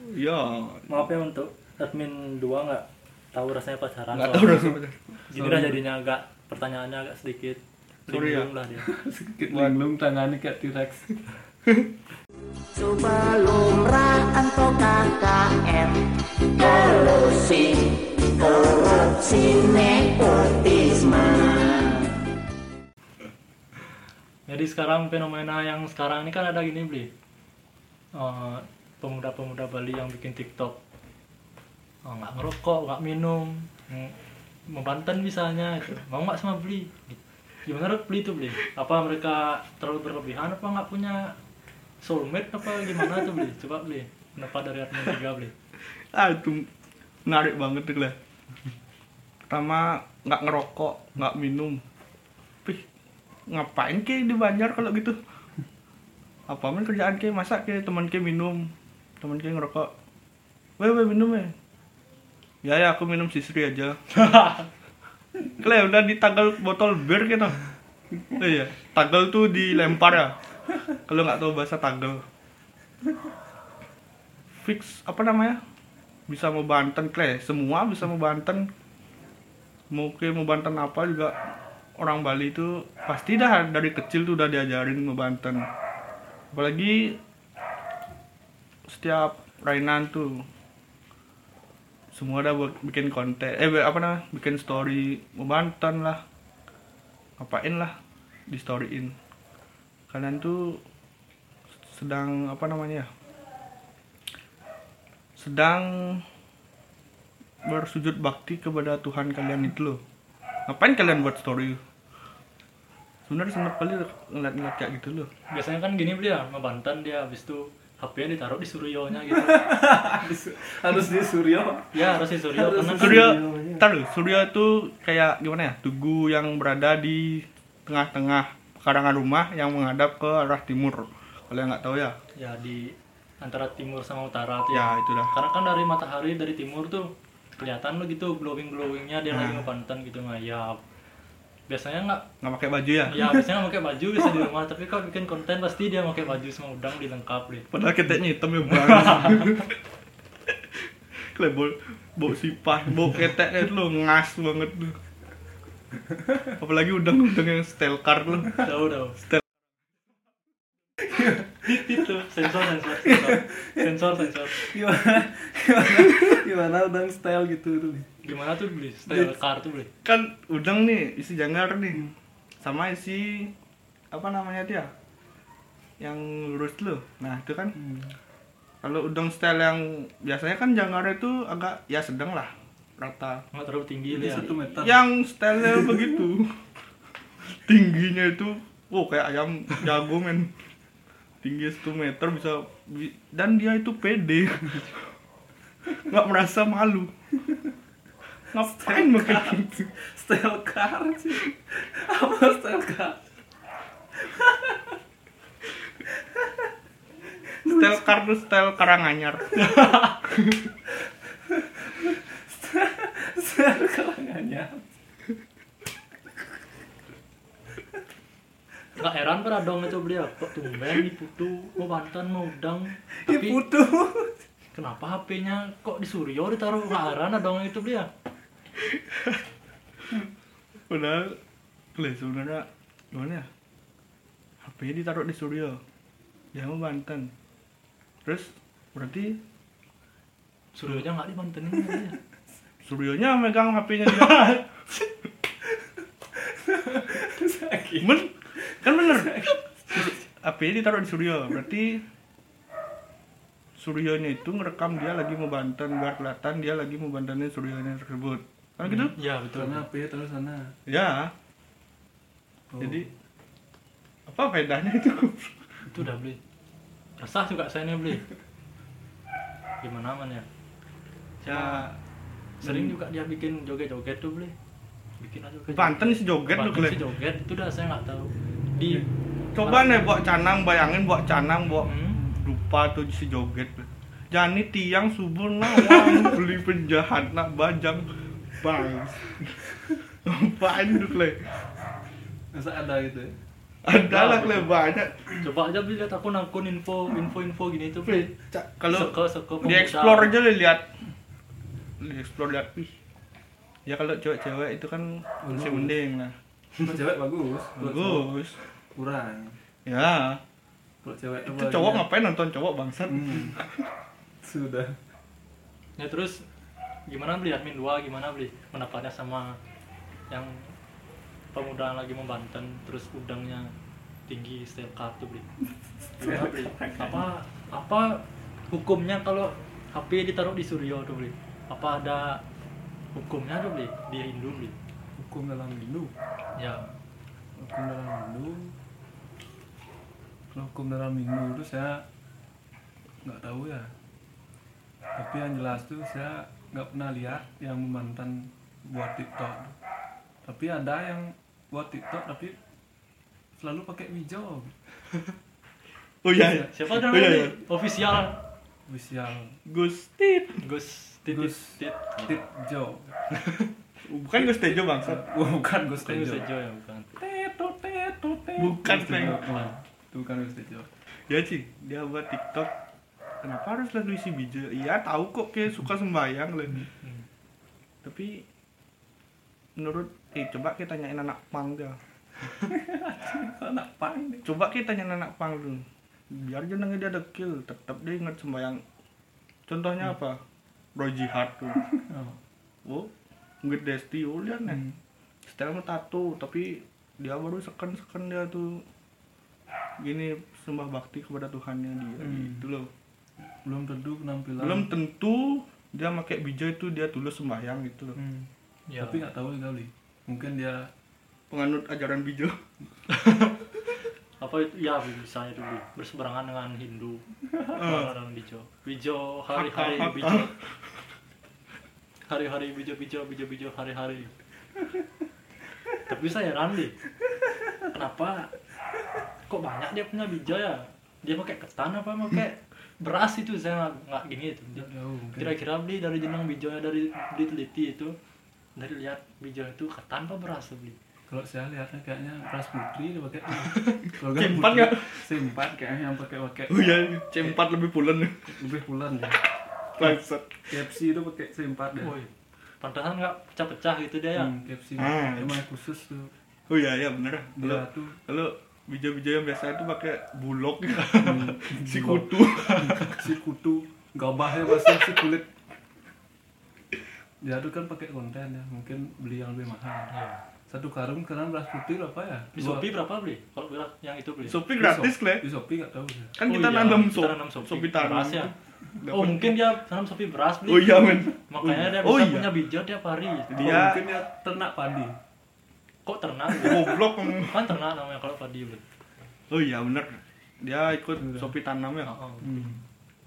Iya. maaf ya untuk admin dua nggak tahu rasanya pacaran Nggak tahu rasanya. gini dah jadinya agak pertanyaannya agak sedikit Sorry ya. linglung lah dia Sedikit linglung tangannya kayak T-Rex. Sebelum rantau KKN Kolusi Korupsi Nepotisme jadi sekarang fenomena yang sekarang ini kan ada gini beli Eh, pemuda-pemuda Bali yang bikin TikTok. Oh, nggak ngerokok nggak minum mm, membanten misalnya itu. Mau nggak sama beli gimana beli itu beli apa mereka terlalu berlebihan apa nggak punya soulmate apa gimana tuh beli coba beli pendapat dari admin tiga beli ah itu menarik banget tuh lah pertama nggak ngerokok nggak minum. Pih, ngapain ke di Banjar kalau gitu? Apa men kerjaan ke masak ke teman ke minum? Teman ke ngerokok? Weh weh minum ya ya ya aku minum sisri aja. Kle udah ditanggal botol bir gitu oh iya. Tanggal tuh dilempar ya. Kalau nggak tahu bahasa tanggal. Fix apa namanya bisa mau Banten kle. Semua bisa mau Banten. Mau ke mau Banten apa juga orang Bali itu pasti dah dari kecil tuh udah diajarin mau Banten. Apalagi setiap Rainan tuh semua udah buat bikin konten eh apa namanya bikin story mau Banten lah. Ngapain lah di storyin. Kalian tuh sedang apa namanya ya sedang bersujud bakti kepada Tuhan kalian itu loh ngapain kalian buat story sebenarnya seneng kali ngeliat-ngeliat kayak gitu loh biasanya kan gini beli ya ngebantan dia habis itu HP-nya ditaruh di suryonya gitu Harus di Suryo. ya harus di suryo Harus karena kan Surya, Suryo, tar dulu, Surya itu kayak gimana ya? Tugu yang berada di tengah-tengah pekarangan rumah yang menghadap ke arah timur. Kalian nggak tahu ya? ya di antara timur sama utara tuh Ya itu dah. karena kan dari matahari dari timur tuh kelihatan lo gitu glowing glowingnya dia lagi Nah. ngebantan gitu ngayap biasanya nggak Nggak pakai baju ya? ya biasanya nggak pakai baju bisa di rumah tapi kalau bikin konten pasti dia pakai baju sama udang dilengkap deh Padahal keteknya hitam ya banget. Kalian bau, sipah, bau keteknya itu lo ngas banget tuh. Apalagi udang-udang yang style car lo. tahu tahu itu sensor sensor sensor sensor sensor Gimana? Gimana? Gimana udang style gitu tuh. gimana tuh beli style car tuh beli Kan udang nih isi janggar nih. Sama isi apa namanya dia? Yang lurus lo. Nah, itu kan Kalau udang style yang biasanya kan janggarnya itu agak ya sedang lah, rata. nggak terlalu tinggi dia satu meter. Yang stylenya begitu. tingginya itu oh kayak ayam jago men tinggi 1 meter bisa bi- dan dia itu pede. Nggak merasa malu. Ngapain pakai gitu? style car sih. Apa style car? Style kartu style karanganyar. Style kalangannya Gak heran pada dong itu beliau kok tumben di putu. Mau bantan mau udang? Tapi putu. kenapa HP-nya kok di Suryo ditaruh? Gak heran dong itu beliau padahal boleh sebenarnya gimana ya? HP ditaruh di Suryo dia mau Banten. Terus berarti Suryonya nggak dibantenin dia. Suryonya megang HP-nya dia. Men, kan bener. HP-nya ditaruh di Suryo, berarti Suryonya itu ngerekam dia lagi mau banten biar kelihatan dia lagi mau bantenin Suryonya tersebut. Kan gitu? ya betul. Karena apa ya terus sana. Ya. Oh. Jadi apa bedanya itu? itu udah beli. Resah juga saya nih beli. Gimana man ya? Ya, sering juga dia bikin joget-joget tuh beli. Bikin aja joget Banten sih joget Banten sih joget. Itu udah saya nggak tahu di Coba nih bawa canang, bayangin bawa canang, bawa Hmm. lupa tuh si joget. Jani tiang subur nawang beli penjahat nak bajang bang. Apaan tuh kle? masa ada gitu ya Ada lah kle banyak. coba aja beli lihat akun akun info info info gini tuh Kalau di explore aja li- lihat, di explore lihat. Ya kalau cewek-cewek itu kan masih mending lah. Kalau cewek bagus. Bagus. kurang. Ya, kalau cewek itu cowok ya. ngapain nonton cowok bangsat? Hmm. sudah. Ya terus gimana beli admin dua? Gimana beli pendapatnya sama yang pemuda lagi membanten terus udangnya tinggi style kartu beli? Gimana beli? Apa apa hukumnya kalau HP ditaruh di Suryo tuh beli? Apa ada hukumnya tuh beli? Di Hindu beli hukum dalam Hindu ya hukum dalam Hindu kalau hukum dalam Hindu itu saya nggak tahu ya tapi yang jelas tuh saya nggak pernah lihat yang memantan buat TikTok tapi ada yang buat TikTok tapi selalu pakai hijau Oh iya, iya. siapa Oh, namanya iya, beli? iya. official official Gustit. Gus titit Gus. tit Tit Jo Bukan Gus Tejo bangsat. bukan Gus Tejo Tejo ya bukan Teto, teto, teto. Bukan. Tejo. Oh, itu bukan Gus Tejo Ya sih, dia buat TikTok. Kenapa harus lalu isi bija? Iya tahu kok kayak suka sembayang lah. Hmm. Tapi menurut eh coba kita tanyain anak pang dia. anak pang Coba kita tanyain anak pang dulu. Biar jenengnya dia dekil, tetap dia ingat sembayang. Contohnya apa? Bro Jihad tuh. oh. Nggak Desti, lihat nih. Hmm. Style mah tato, tapi dia baru seken-seken dia tuh. Gini sembah bakti kepada Tuhannya dia Hmm. gitu loh. belum tentu penampilan. Belum tentu dia pakai bija itu dia tulus sembahyang gitu loh. Hmm. ya tapi nggak tahu kali mungkin dia penganut ajaran bija apa itu? Ya misalnya dulu berseberangan dengan Hindu. Berseberangan dengan Bijo Bijo hari-hari Bijo hari-hari Bijo Bijo Bijo Bijo hari-hari. Tapi saya heran deh kenapa? Kok banyak dia punya Bijo ya? Dia pakai ketan apa? Pakai beras itu saya nggak- nggak gini itu. Kira-kira beli dari jenang bijonya dari diteliti itu dari lihat bijo itu ketan apa beras beli kalau saya lihatnya kayaknya beras putri dia pakai. Kalau putri, nggak? simpan kayaknya yang pakai pakai. Oh iya C4 lebih pulen. Lebih bulan ya bangsat. KFC itu pakai simpan deh. Woi, pantasan nggak pecah-pecah gitu dia ya. Hmm, KFC Ah. emang khusus tuh. Oh iya iya bener. Kalau kalau bija-bija yang biasa itu pakai bulog. Si bulog. kutu. Si kutu. Gabahnya pasti si kulit. Dia tuh kan pakai konten ya mungkin beli yang lebih mahal. Iya. satu karung sekarang beras putih berapa ya? Di Shopee berapa beli? Kalau beras yang itu beli. Shopee gratis Shop- le di Shopee nggak tahu ya kan Oh kita iya, nanam kita sop nanam Shopee. Shopee tanam. Ya? Dapat- oh mungkin dia tanam Shopee beras beli oh iya men. Makanya dia Oh bisa iya. punya bijo tiap hari. Oh, Dia- mungkin dia ternak padi. Kok ternak? Goblok. Kan ternak namanya kalau padi beli oh iya bener. Dia ikut Sopi tanam ya? Oh, oh. Hmm.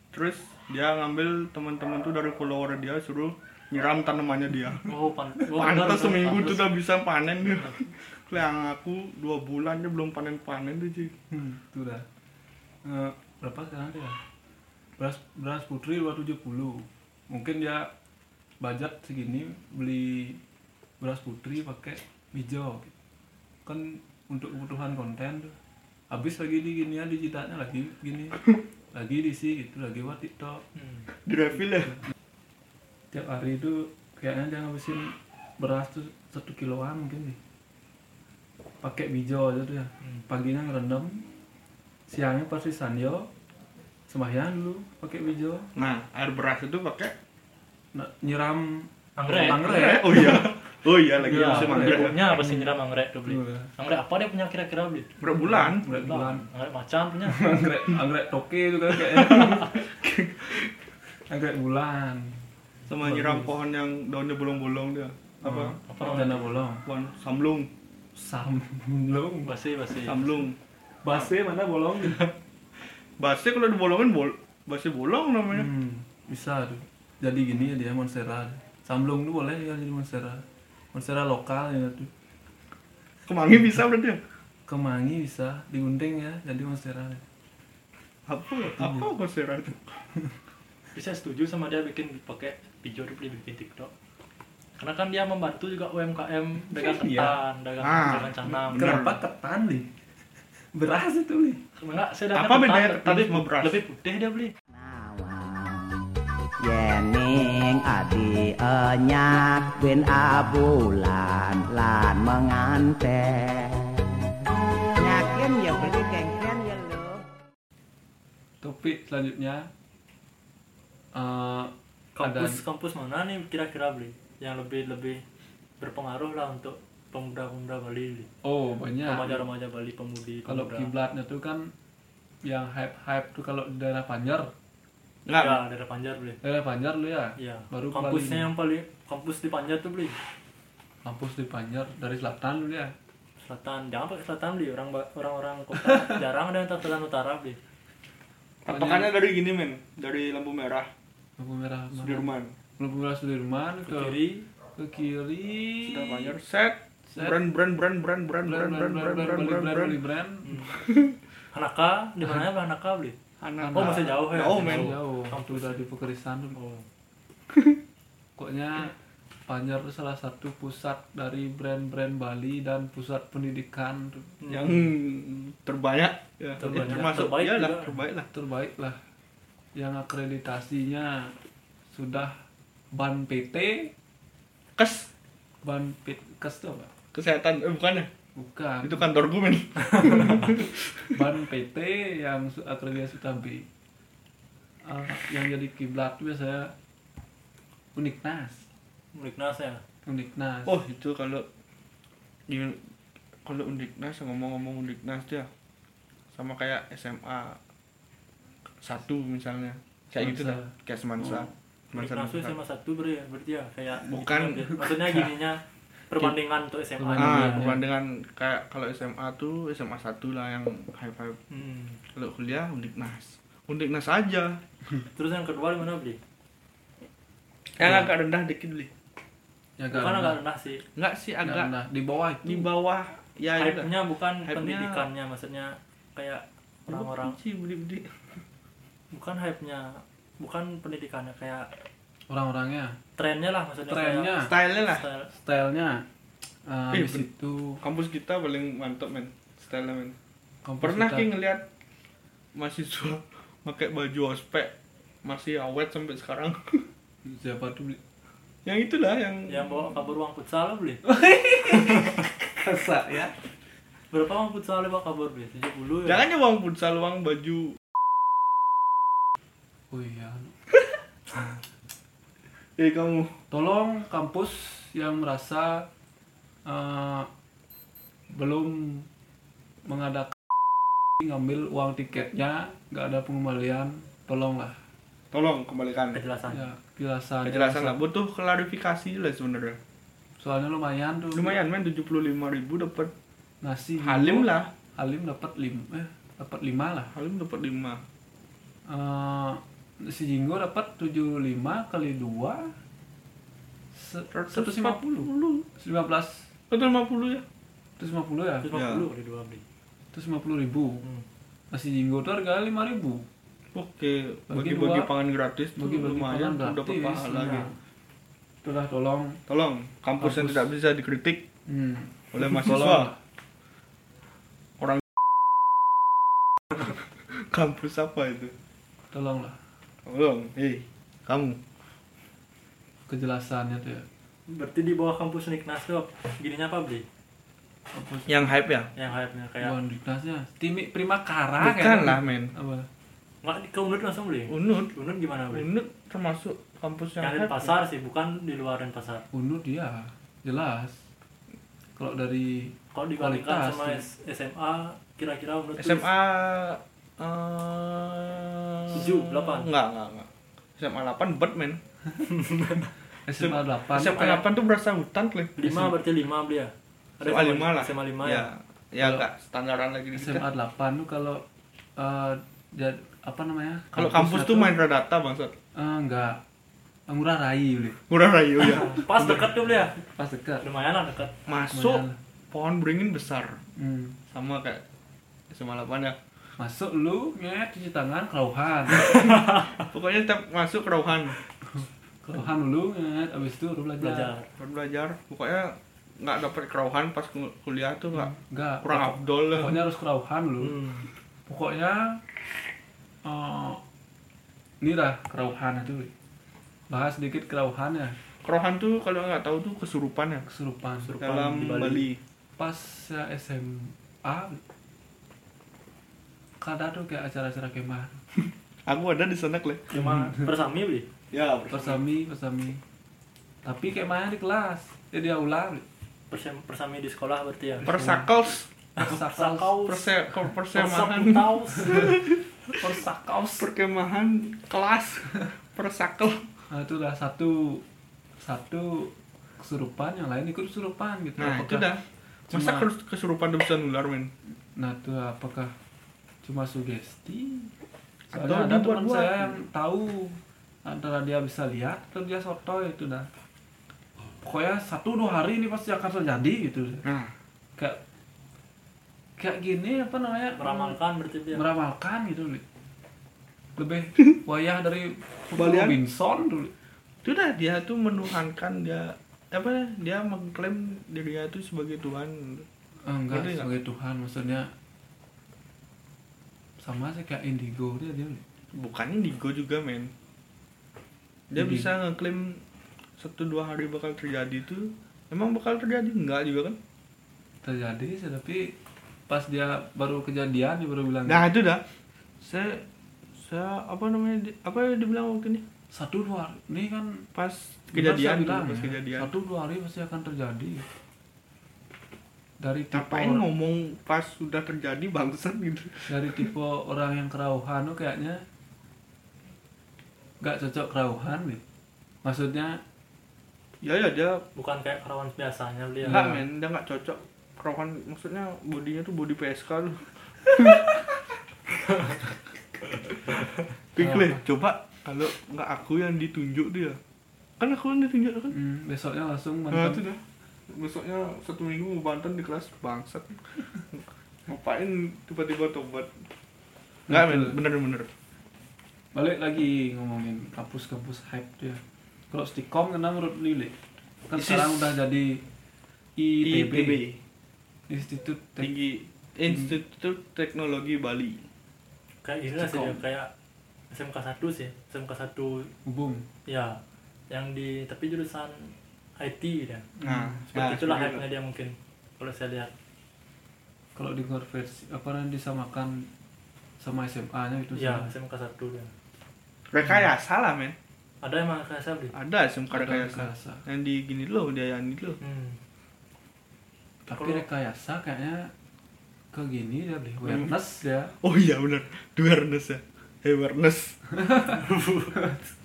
terus dia ngambil teman-teman tuh dari follower dia suruh nyiram tanamannya dia. Oh pan oh, pantas benar, seminggu pantas. tuh udah bisa panen. Dia yang aku dua bulan dia belum panen panen tuh cuy Hmm, itu dah. Eh, berapa sekarang dia? Beras beras putri 270. Mungkin dia budget segini beli beras putri pakai hijau. Kan untuk kebutuhan konten tuh. Habis lagi di gini ya digitalnya lagi gini. lagi diisi gitu, lagi buat TikTok. Hmm. di refill ya Tiap hari itu kayaknya dia ngabisin beras tuh satu kiloan mungkin nih. Pakai hijau aja tuh ya. Hmm. paginya ngerendam siangnya pasti sanyo sembahyang dulu pakai hijau nah air beras itu pakai nah, nyiram anggrek anggrek oh iya. Oh iya lagi Iya, musim anggrek ya. umumnya apa sih nyiram anggrek tuh beli Iya. anggrek apa dia punya kira-kira beli berapa bulan. Anggrek bulan. anggrek macam punya. Anggrek anggrek toke itu kan kayaknya anggrek bulan. Sama nyiram pohon yang daunnya bolong-bolong dia. Apa? Apa dana bolong. Pohon samlung. Samlung. Basi basi. Samlung. Base mana bolong basi kalau dibolongin bol basi bolong namanya. Hmm, bisa. Tuh jadi gini ya dia monstera samlung tuh boleh ya jadi monstera monstera lokal ya tuh kemangi bisa berarti ya? Kemangi bisa. Digunting ya jadi monstera apa? Apa konsera itu bisa setuju sama dia bikin pakai video dia bikin TikTok. Karena kan dia membantu juga UMKM dagang Iya. ketan dagang Ah, dagang bener. kenapa ketan nih beras itu nih saya datang Apa bedanya ketan lebih, sama beras? lebih putih dia beli. Yening adi enyak bin abulan lan menganten Nyakin ya berarti kengken ya lo topik selanjutnya eh, ada kampus kampus mana nih kira-kira beli yang lebih lebih berpengaruh lah untuk pemuda-pemuda Bali. Oh banyak. Remaja-remaja Bali pemudi kalau kiblatnya tuh kan yang hype hype tuh kalau di daerah Panjar Enggak, ya daerah Panjar beli daerah Panjar lu ya? Iya. baru kampusnya Bali. yang paling kampus di Panjar tuh beli kampus di Panjar dari selatan lu ya? Selatan jangan pakai selatan beli orang orang-orang kota. Jarang ada yang tahu selatan utara beli patokannya dari gini men. Dari lampu merah. Lampu merah mana? Sudirman. Lampu merah Sudirman ke ke kiri. ke kiri. Sudah banyak Set. Brand brand brand brand brand brand brand brand brand brand brand brand brand Hanaka? Di mana ya Hanaka beli? Anak oh masih jauh ya? Jauh, men. jauh. Kampus. udah di Pekerisan tuh oh. Pokoknya Panjar itu salah satu pusat dari brand-brand Bali dan pusat pendidikan. Tuh. yang terbanyak. Ya Terbanyak. termasuk Terbaik lah terbaik lah. Terbaik lah. Yang akreditasinya sudah ban PT kes. Ban P- kes itu apa kesehatan. Eh bukan ya bukan. Itu kantor gue men. Ban PT yang akreditasi sudah B. Ah, yang jadi kiblat tuh biasanya Uniknas Uniknas ya? Uniknas oh itu kalau di kalau undiknas ngomong-ngomong undiknas dia sama kayak SMA satu misalnya. Kayak gitu dah kayak semansa Uniknas Nusa. SMA satu beri ya berarti ya kayak Bukan. maksudnya gininya perbandingan untuk SMA Perbandingan. ah Iya. perbandingan kayak kalau SMA tuh SMA satu lah yang high five. Hmm. kalau kuliah undiknas. Undiknas aja. Terus yang kedua di mana beli yang agak rendah dikit beli ya bukan agak rendah. sih. Enggak sih agak rendah. Di bawah itu. di bawah. Ya itu dah. hype-nya bukan Hype-nya- pendidikannya maksudnya kayak orang-orang. bukan hype-nya bukan pendidikannya kayak orang-orangnya. Trennya lah maksudnya trennya stylenya lah. Style. Stylenya. Uh, Eh, situ kampus kita paling mantap men. Stylenya men. Kampus pernah kita- ki ngeliat mahasiswa pakai baju ospek masih awet sampai sekarang? Siapa tuh beli? Yang itulah yang yang bawa kabur uang futsal beli. Kesak ya. Berapa uang futsal bawa kabur beli? 70 ya? Jangan ya uang futsal uang baju. Oh iya eh kamu. Tolong kampus yang merasa uh, belum mengadakan ngambil uang tiketnya nggak ada pengembalian tolonglah. Tolong kembalikan. Kejelasan. Ya penjelasan kejelasan lah. Butuh klarifikasi lah sebenarnya. Soalnya lumayan tuh. Lumayan men. 75.000 ribu dapat nasi halim lah. Halim dapat lim eh dapat lima lah. Halim dapat 5 Eh, nasi jinggo dapat 75 kali 2 150 15 150 ya? 150 ya? Terus 50 kali dua beli. 150 ribu. Hmm. nasi jinggo tuh harga 5 ribu. Oke Bagi bagi-bagi dua, pangan gratis tuh bagi-bagi lumayan pangan tuh dapat pahala nah. gitu itulah tolong. Tolong kampus, yang Kampus. tidak bisa dikritik hmm. oleh mahasiswa. Orang kampus apa itu? Tolong tolong hei kamu. Kejelasannya tuh ya. Berarti di bawah kampus Niknas tuh gininya apa beli yang hype ya? Yang hype-nya kayak bukan diknasnya timi prima kara bukan lah men. Apa? Nggak ke Unut langsung beli unut. Unut gimana beli unut termasuk kampus yang, yang di hype. Pasar sih bukan di luar pasar unut dia jelas. Kalau dari kalau dibandingkan Kualitas, sama ya. SMA kira-kira Unut SMA Tujuh, delapan. enggak enggak enggak. SMA 8 bet men. SMA 8 SMA 8 tuh berasa hutan klik lima berarti lima beli ya? SMA 5 lah. SMA lima ya ya? ya enggak. Standaran lagi di SMA 8 tuh kalau eh, jad- apa namanya? Kalau kampus tuh main data bangsat eh, enggak. Ngurah Rai beli murah rayu ya pas dekat tuh beli ya? Pas dekat lumayan lah dekat masuk Lumayan pohon beringin besar. Hmm. sama kayak SMA 8 ya masuk lu nget cuci tangan kerauhan pokoknya tiap masuk kerauhan kerauhan dulu nget abis itu baru belajar. Belajar. Baru belajar. Pokoknya nggak dapet kerauhan pas kul- kuliah tuh nggak enggak kurang pokok- abdol lah. pokoknya harus kerauhan dulu hmm. pokoknya eh, ini dah kerauhan itu. Bahas sedikit kerauhan ya. Kerauhan tuh kalau nggak tahu tuh kesurupan ya. Kesurupan. Dalam di Bali. Bali. pas ya SMA kadang tuh kayak acara-acara kemah. Aku ada di sana kle. Cuma persami beli ya? Persami persami tapi kemahnya di kelas. Ya di aula. Wi. Persem- persami di sekolah berarti ya? Persakals persakaus perse persemahan? Persakaus persakaus perkemahan kelas. Persakel nah itu udah satu satu kesurupan yang lain ikut kesurupan gitu. Nah itu Apakah- dah. Masa kesurupan tuh bisa nular men? Nah itu apakah cuma sugesti? Atau Soalnya ada teman saya yang tahu antara dia bisa lihat atau dia soto itu dah. Pokoknya satu dua hari ini pasti akan terjadi gitu. nah Kayak kayak gini apa namanya? meramalkan berarti dia Meramalkan gitu. Li. Lebih wayah dari? Robinson dulu. itu dah dia tuh menuhankan dia apa ya, dia mengklaim dirinya itu sebagai Tuhan enggak nggak? sebagai Tuhan maksudnya sama sih kayak indigo dia dia. Li. bukannya indigo juga men. Dia Indigo. bisa ngeklaim satu dua hari bakal terjadi tuh emang bakal terjadi? Enggak juga kan? Terjadi sih tapi pas dia baru kejadian dia baru bilang nah itu dah. Saya saya apa namanya apa yang dibilang waktu ini? Satu dua hari ini kan pas kejadian saya tuh, bilang pas ya, kejadian. Satu dua hari pasti akan terjadi dari tipe ngapain ngomong pas sudah terjadi bangsat gitu? Dari tipe orang yang kerauhan tuh kayaknya nggak cocok kerauhan nih maksudnya ya ya dia bukan kayak kerawan biasanya beli ya enggak men dia nggak cocok. Perawan maksudnya bodinya tuh body PSK lu. Pikir coba kalau nggak aku yang ditunjuk dia. Kan aku yang ditunjuk kan? Hmm, besoknya langsung nah mantap. itu dah besoknya satu minggu mau banten di kelas bangsat. Ngapain tiba-tiba tobat? Nggak bener-bener balik lagi ngomongin kampus-kampus hype dia. Kalau stikom kena menurut Lili kan Isis. sekarang udah jadi ITB, ITB Institut Tek- tinggi. Institut Teknologi Bali. Kayak gini lah sih kayak SMK 1 sih SMK 1 Ubung ya yang di tapi jurusan IT dia. Nah, seperti itulah seperti hype-nya dia mungkin kalau saya lihat. Kalau di konversi apa yang disamakan sama SMA-nya itu ya sih. SMK 1 dia. Itu. rekayasa lah men. Ada emang saya beli ada SMK Ada rekayasa. rekayasa. yang di gini loh dia yang ini loh. Hmm. Tapi Kalau- rekayasa kayaknya ke gini dia beli awareness ya. oh iya benar awareness ya. Awareness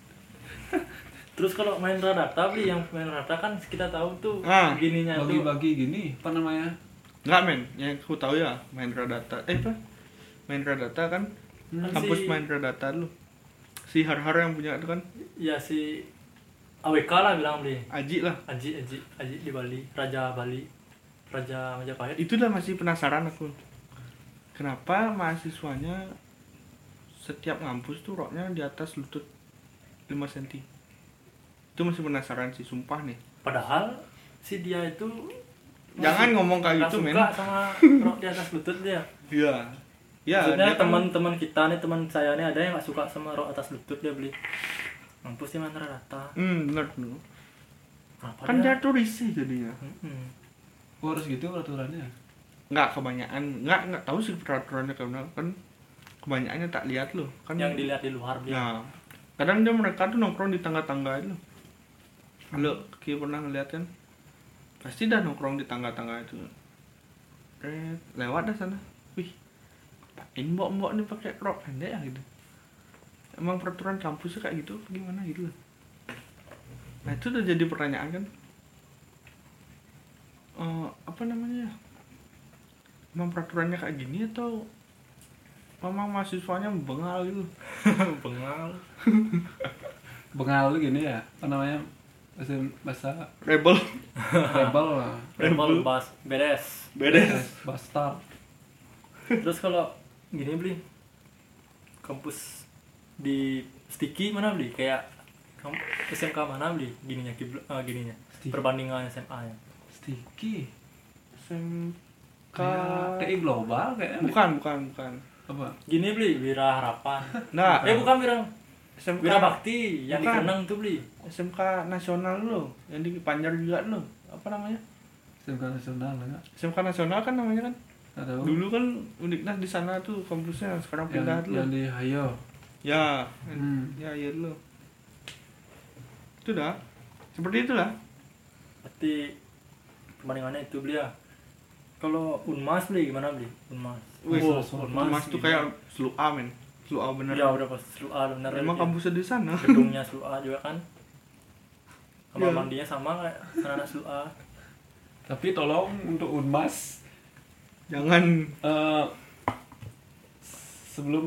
terus kalau main radata beli yang main radata kan kita tahu tuh Ah, gininya tuh bagi-bagi gini apa namanya Enggak men, yang aku tahu ya main Radata. Eh apa? Main Radata kan Kan kampus si- main Radata lu. Si Har Har yang punya itu kan ya si AWK lah bilang beli Aji lah. Aji Aji Aji di Bali Raja Bali Raja Majapahit Itulah masih penasaran aku. Kenapa mahasiswanya setiap ngampus tuh roknya di atas lutut 5 cm. Itu masih penasaran sih, sumpah nih. padahal si dia itu Jangan ngomong kayak gitu, men. suka sama rok di atas lutut dia Iya. Ya, maksudnya dia kan- teman-teman kita nih teman saya nih ada yang nggak suka sama rok atas lutut dia beli mampus dia main rata Hmm, bener bener. kenapa Kan dia tuh risih jadinya. Mm-mm. oh, harus gitu peraturannya Nggak kebanyakan, nggak nggak tahu sih peraturannya karena kan kebanyakannya tak lihat loh. Kan yang dilihat di luar dia Ya, kadang dia mereka tuh nongkrong di tangga-tangga itu. Lo kayak pernah ngeliat kan? Pasti dah nongkrong di tangga-tangga itu. Eh, lewat dah sana. Wih, ngapain mbok-mbok nih pakai rok pendek ya gitu. Emang peraturan kampusnya kayak gitu, gimana gitu loh. Nah itu udah jadi pertanyaan kan. Eh, apa namanya? Emang peraturannya kayak gini atau memang mahasiswanya bengal gitu? bengal bengal gini ya apa namanya bahasa bahasa Rebel. rebel lah. Rebel bas beres. Beres. bastard. Terus kalau gini beli kampus di sticky mana beli kayak SMK mana beli gininya kibl- eh, gininya. Sticky. perbandingan SMA nya. Sticky SMK kayak TI global kayaknya bukan bukan bukan. Apa? Gini beli wira harapan. Nah eh bukan wira SMK wira bakti yang di Bukan. Kenang tuh beli. SMK nasional lo yang di Panjar juga lo apa namanya? SMK nasional ya SMK nasional kan namanya kan? Tahu. Dulu kan Uniknas di sana tuh kampusnya sekarang yang, pindah dulu yang di Hayo. Ya Hmm. ya ya lo. Itu dah. Seperti itulah berarti perbandingannya itu beli ya. Kalau unmas beli gimana beli? Unmas. Wih, Oh, Mas tuh gini. kayak selu A men selu A bener ya udah pas selu A bener emang ya. kampusnya di sana? Gedungnya selu A juga kan. Kamar Iya. mandinya sama kayak anak-anak selu A tapi tolong untuk unmas jangan. eh, sebelum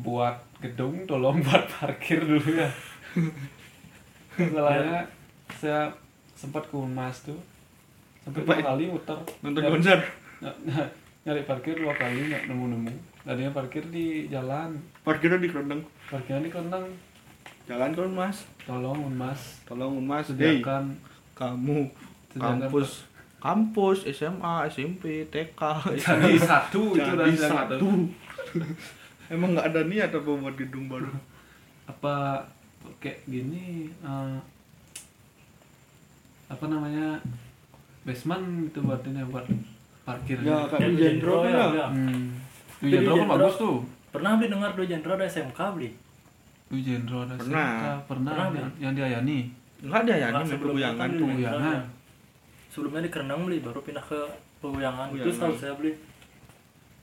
buat gedung tolong buat parkir dulu ya. Masalahnya saya sempat ke unmas tuh. Sampai dua kali muter. Nonton Nyari- konser? Ny- ny- nyari parkir dua kali nggak nemu nemu tadinya parkir di jalan. Parkirnya di kerendang. Parkirnya di kelentang jalan kan mas? Tolong unmas tolong mas. Hey, sediakan. kamu sediakan kampus kampus SMA SMP TK jadi satu itu jadi satu. Emang nggak ada niat apa buat gedung baru? Apa kayak gini eh, apa namanya basement itu buat ini buat parkir ya kayak Ya, Jendro kan ya, ya. ya. hmm. Dwi Dwi Jendro kan Jendro. bagus tuh. pernah beli dengar dua jenderal ada SMK beli. Dwi Jendro ada Pernah. SMK, pernah, Pernah, yang, yang di Ayani nggak ada ya sebelumnya peguyangan kan tuh. Ya. sebelumnya di Kerenang beli baru pindah ke Peguyangan itu setahu saya beli.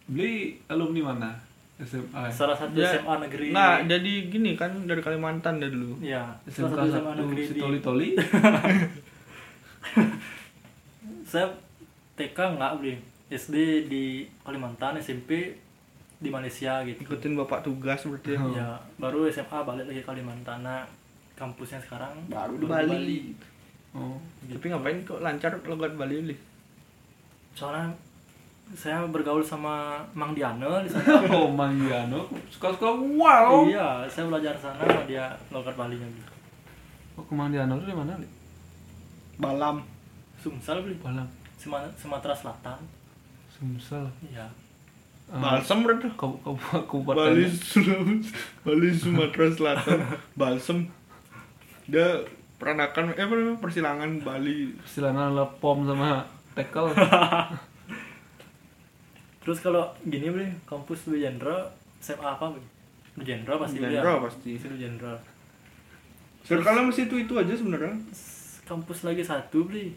Beli alumni mana? SMA salah satu Ya, SMA negeri. Nggak jadi gini kan dari Kalimantan dari dulu. Ya SMK salah satu SMA negeri si di Toli Toli saya TK nggak beli SD di Kalimantan SMP di Malaysia gitu. Ikutin bapak tugas berarti. Oh. ya baru SMA balik lagi Kalimantan nah kampusnya sekarang baru di Bali. Oh Gitu. tapi ngapain kok lancar logat Bali li soalnya saya bergaul sama Mang Diano di sana. Oh Mangiano suka suka wow. Iya saya belajar sana sama dia logat Bali nya gitu. oh Mangiano itu di mana li? Balam. Sumsel beli Balang Sema- Sumatera Selatan Sumsel iya. Eh, Balsem berarti Kau kau kabupaten Bali Sulawesi Bali Sumatera Selatan. Balsem dia peranakan eh apa namanya persilangan Bali. Silangan lepom sama tekel. Terus kalau gini beli kampus Dwi Jenderal SMA apa beli Jenderal pasti Jenderal ya? pasti. Dwi Jenderal. Circle masih itu itu aja sebenarnya. Kampus lagi satu beli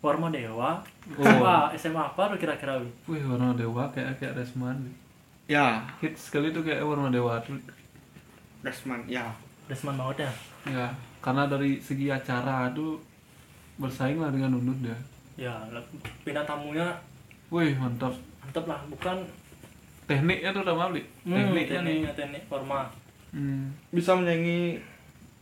Warma Dewa Oh. SMA SMA apa lo kira-kira wih warna dewa kayak kayak Resman ya. Hits sekali tuh kayak warna dewa tuh. Desman ya. Desman banget ya ya karena dari segi acara tuh bersaing lah dengan unut dia. Ya lah, pindah tamunya. Wih mantap. Mantep lah bukan. Tekniknya tuh udah mau beli hmm, tekniknya nih. tekniknya teknik formal hmm, bisa menyanyi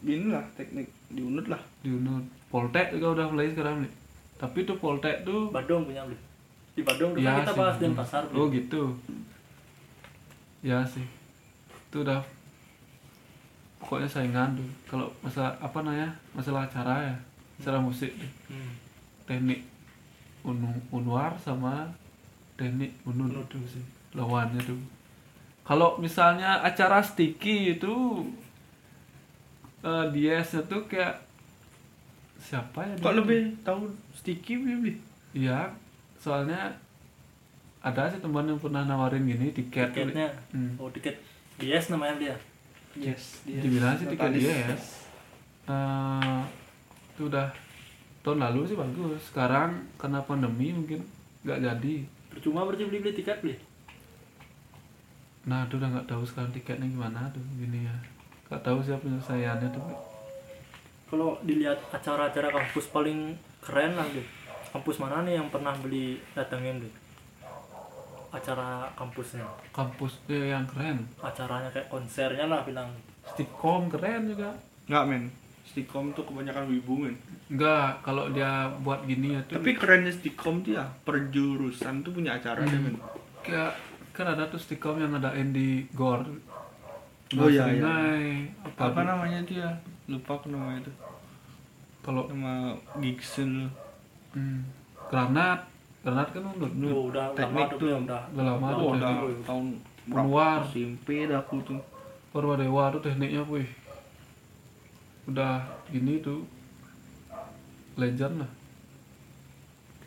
ini lah teknik di unut lah. Di unut poltek juga udah mulai sekarang nih tapi tuh poltek tuh Badung punya beli. Di Badung dulu ya kan kita sih. bahas Denpasar oh beli. Gitu. Ya sih. Itu udah pokoknya saingan tuh kalau masalah apa namanya masalah acara ya acara musik tuh hmm. teknik unu unwar sama teknik unun. Unut. tuh sih. Lawannya tuh kalau misalnya acara sticky itu eh DS-nya tuh kayak siapa ya kok lebih tahu sticky beli beli iya soalnya ada sih teman yang pernah nawarin gini tiket. Tuh. tiketnya. Hmm. oh tiket. Yes namanya dia. Yes dibilang sih tiket dia ya. Eh, itu udah tahun lalu sih bagus. Sekarang karena pandemi mungkin nggak jadi. Percuma berarti beli beli tiket beli. Nah itu udah nggak tahu sekarang tiketnya gimana tuh gini ya. Nggak tahu siapa penyelesaiannya tuh. Kalau dilihat acara-acara kampus paling keren lah deh kampus mana nih yang pernah beli datengin deh acara kampusnya. Kampus dia yang keren. Acaranya kayak konsernya lah bilang. Stikom keren juga. Nggak men. Stikom tuh kebanyakan wibu men. Enggak, kalau dia buat gini ya tuh. Tapi kerennya stikom tuh ya perjurusan tuh punya acara deh men. Kayak kan ada tuh stikom yang ngadain di gor. Oh, iya, iya. Apa, apa tuh? namanya tuh ya? Lupa aku namanya tuh kalau nama Gigson hmm, granat granat kan udah oh, udah Teknik lama tuh. ya, udah. Udah lama tuh udah tahun Keluar. SMP dah aku tuh. Purwadewa tuh tekniknya wih. Udah gini tuh. Legend lah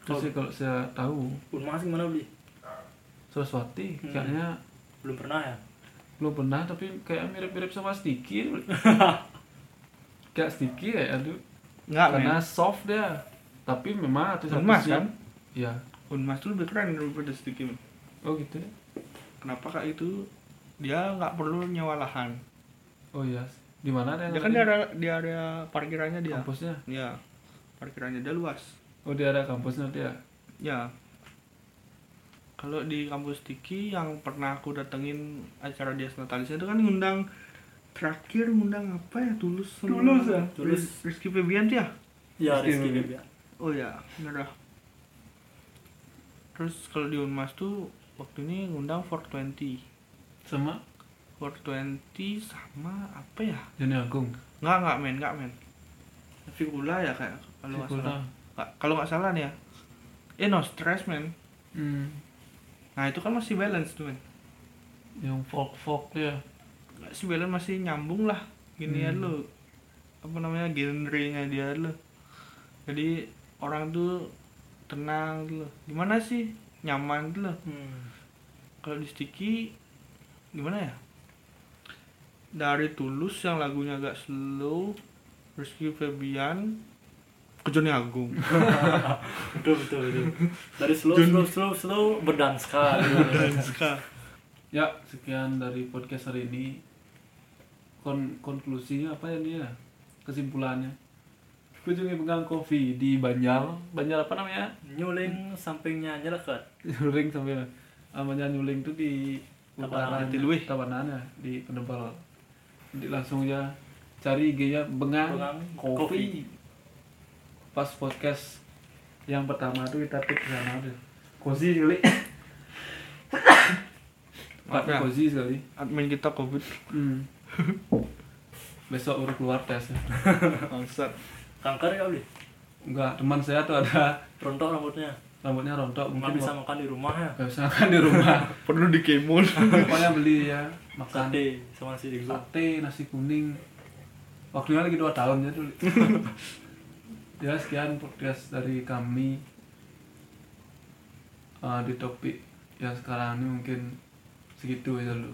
itu Kalau- sih kalau saya tahu. Unmas gimana beli? Saraswati Hmm. kayaknya belum pernah ya? Belum pernah tapi kayak mirip-mirip sama Sticky kayak Sticky ya aduh nggak karena men. soft dia tapi memang artis Unmas kan? Ya Unmas tuh lebih keren daripada sticky men oh gitu ya? Kenapa kak itu? Dia nggak perlu nyewa lahan. Oh iya. Di mana dia? Dia kan di area di area parkirannya dia. Kampusnya? Ya parkirannya dia luas. Oh dia ada kampusnya dia ya? Kalau di kampus Tiki yang pernah aku datengin acara dia Natalisnya itu kan ngundang terakhir ngundang apa ya? Tulus sama Tulus ya? Tulus. Rizky Febian tuh ya? Ya Rizky Rizky Febian. Oh ya bener dah. Terus kalau di Unmas tuh waktu ini ngundang 420 sama? 420 sama apa ya? Joni Agung. Nggak nggak men nggak men. Figula ya kayak kalau nggak salah. Kalau nggak salah nih ya. Eh no stress men. Hmm. nah itu kan masih balance tuh men. Yang folk folk dia balance masih nyambung lah gini ya Hmm. lo apa namanya genrenya dia lo jadi orang tuh tenang gitu loh. Gimana sih? Nyaman gitu loh. Hmm. kalau di sticky gimana ya? Dari tulus yang lagunya agak slow Rizky Febian ke Joni Agung. Betul betul betul. Dari slow slow slow slow berdanska Ska. ya sekian dari podcast hari ini Kon konklusinya apa ya dia kesimpulannya kunjungi pegang kopi di Banjar Banjar apa namanya nyuling sampingnya nyelekat nyuling sampai namanya nyuling tuh di Tabanan. utara Jatiluwih. Tabanan ya di Penebal Nanti langsung ya cari IG-nya Bengang, Bengang Kopi. Kopi. Pas podcast yang pertama tuh kita tip ke sana tuh. Kozi sekali. Maaf ya. Kozi sekali. admin kita covid Hmm. Besok baru keluar tesnya. bangsat. Kanker ya beli Enggak, teman saya tuh ada. Rontok rambutnya. Rambutnya rontok nggak mungkin bisa makan di rumah ya? Nggak bisa makan di rumah. perlu di kemon Pokoknya beli ya makan. Sate sama nasi diglo sate nasi kuning. Waktunya lagi dua tahun ya dulu ya sekian podcast dari kami. Eh, di topik yang sekarang ini mungkin segitu aja dulu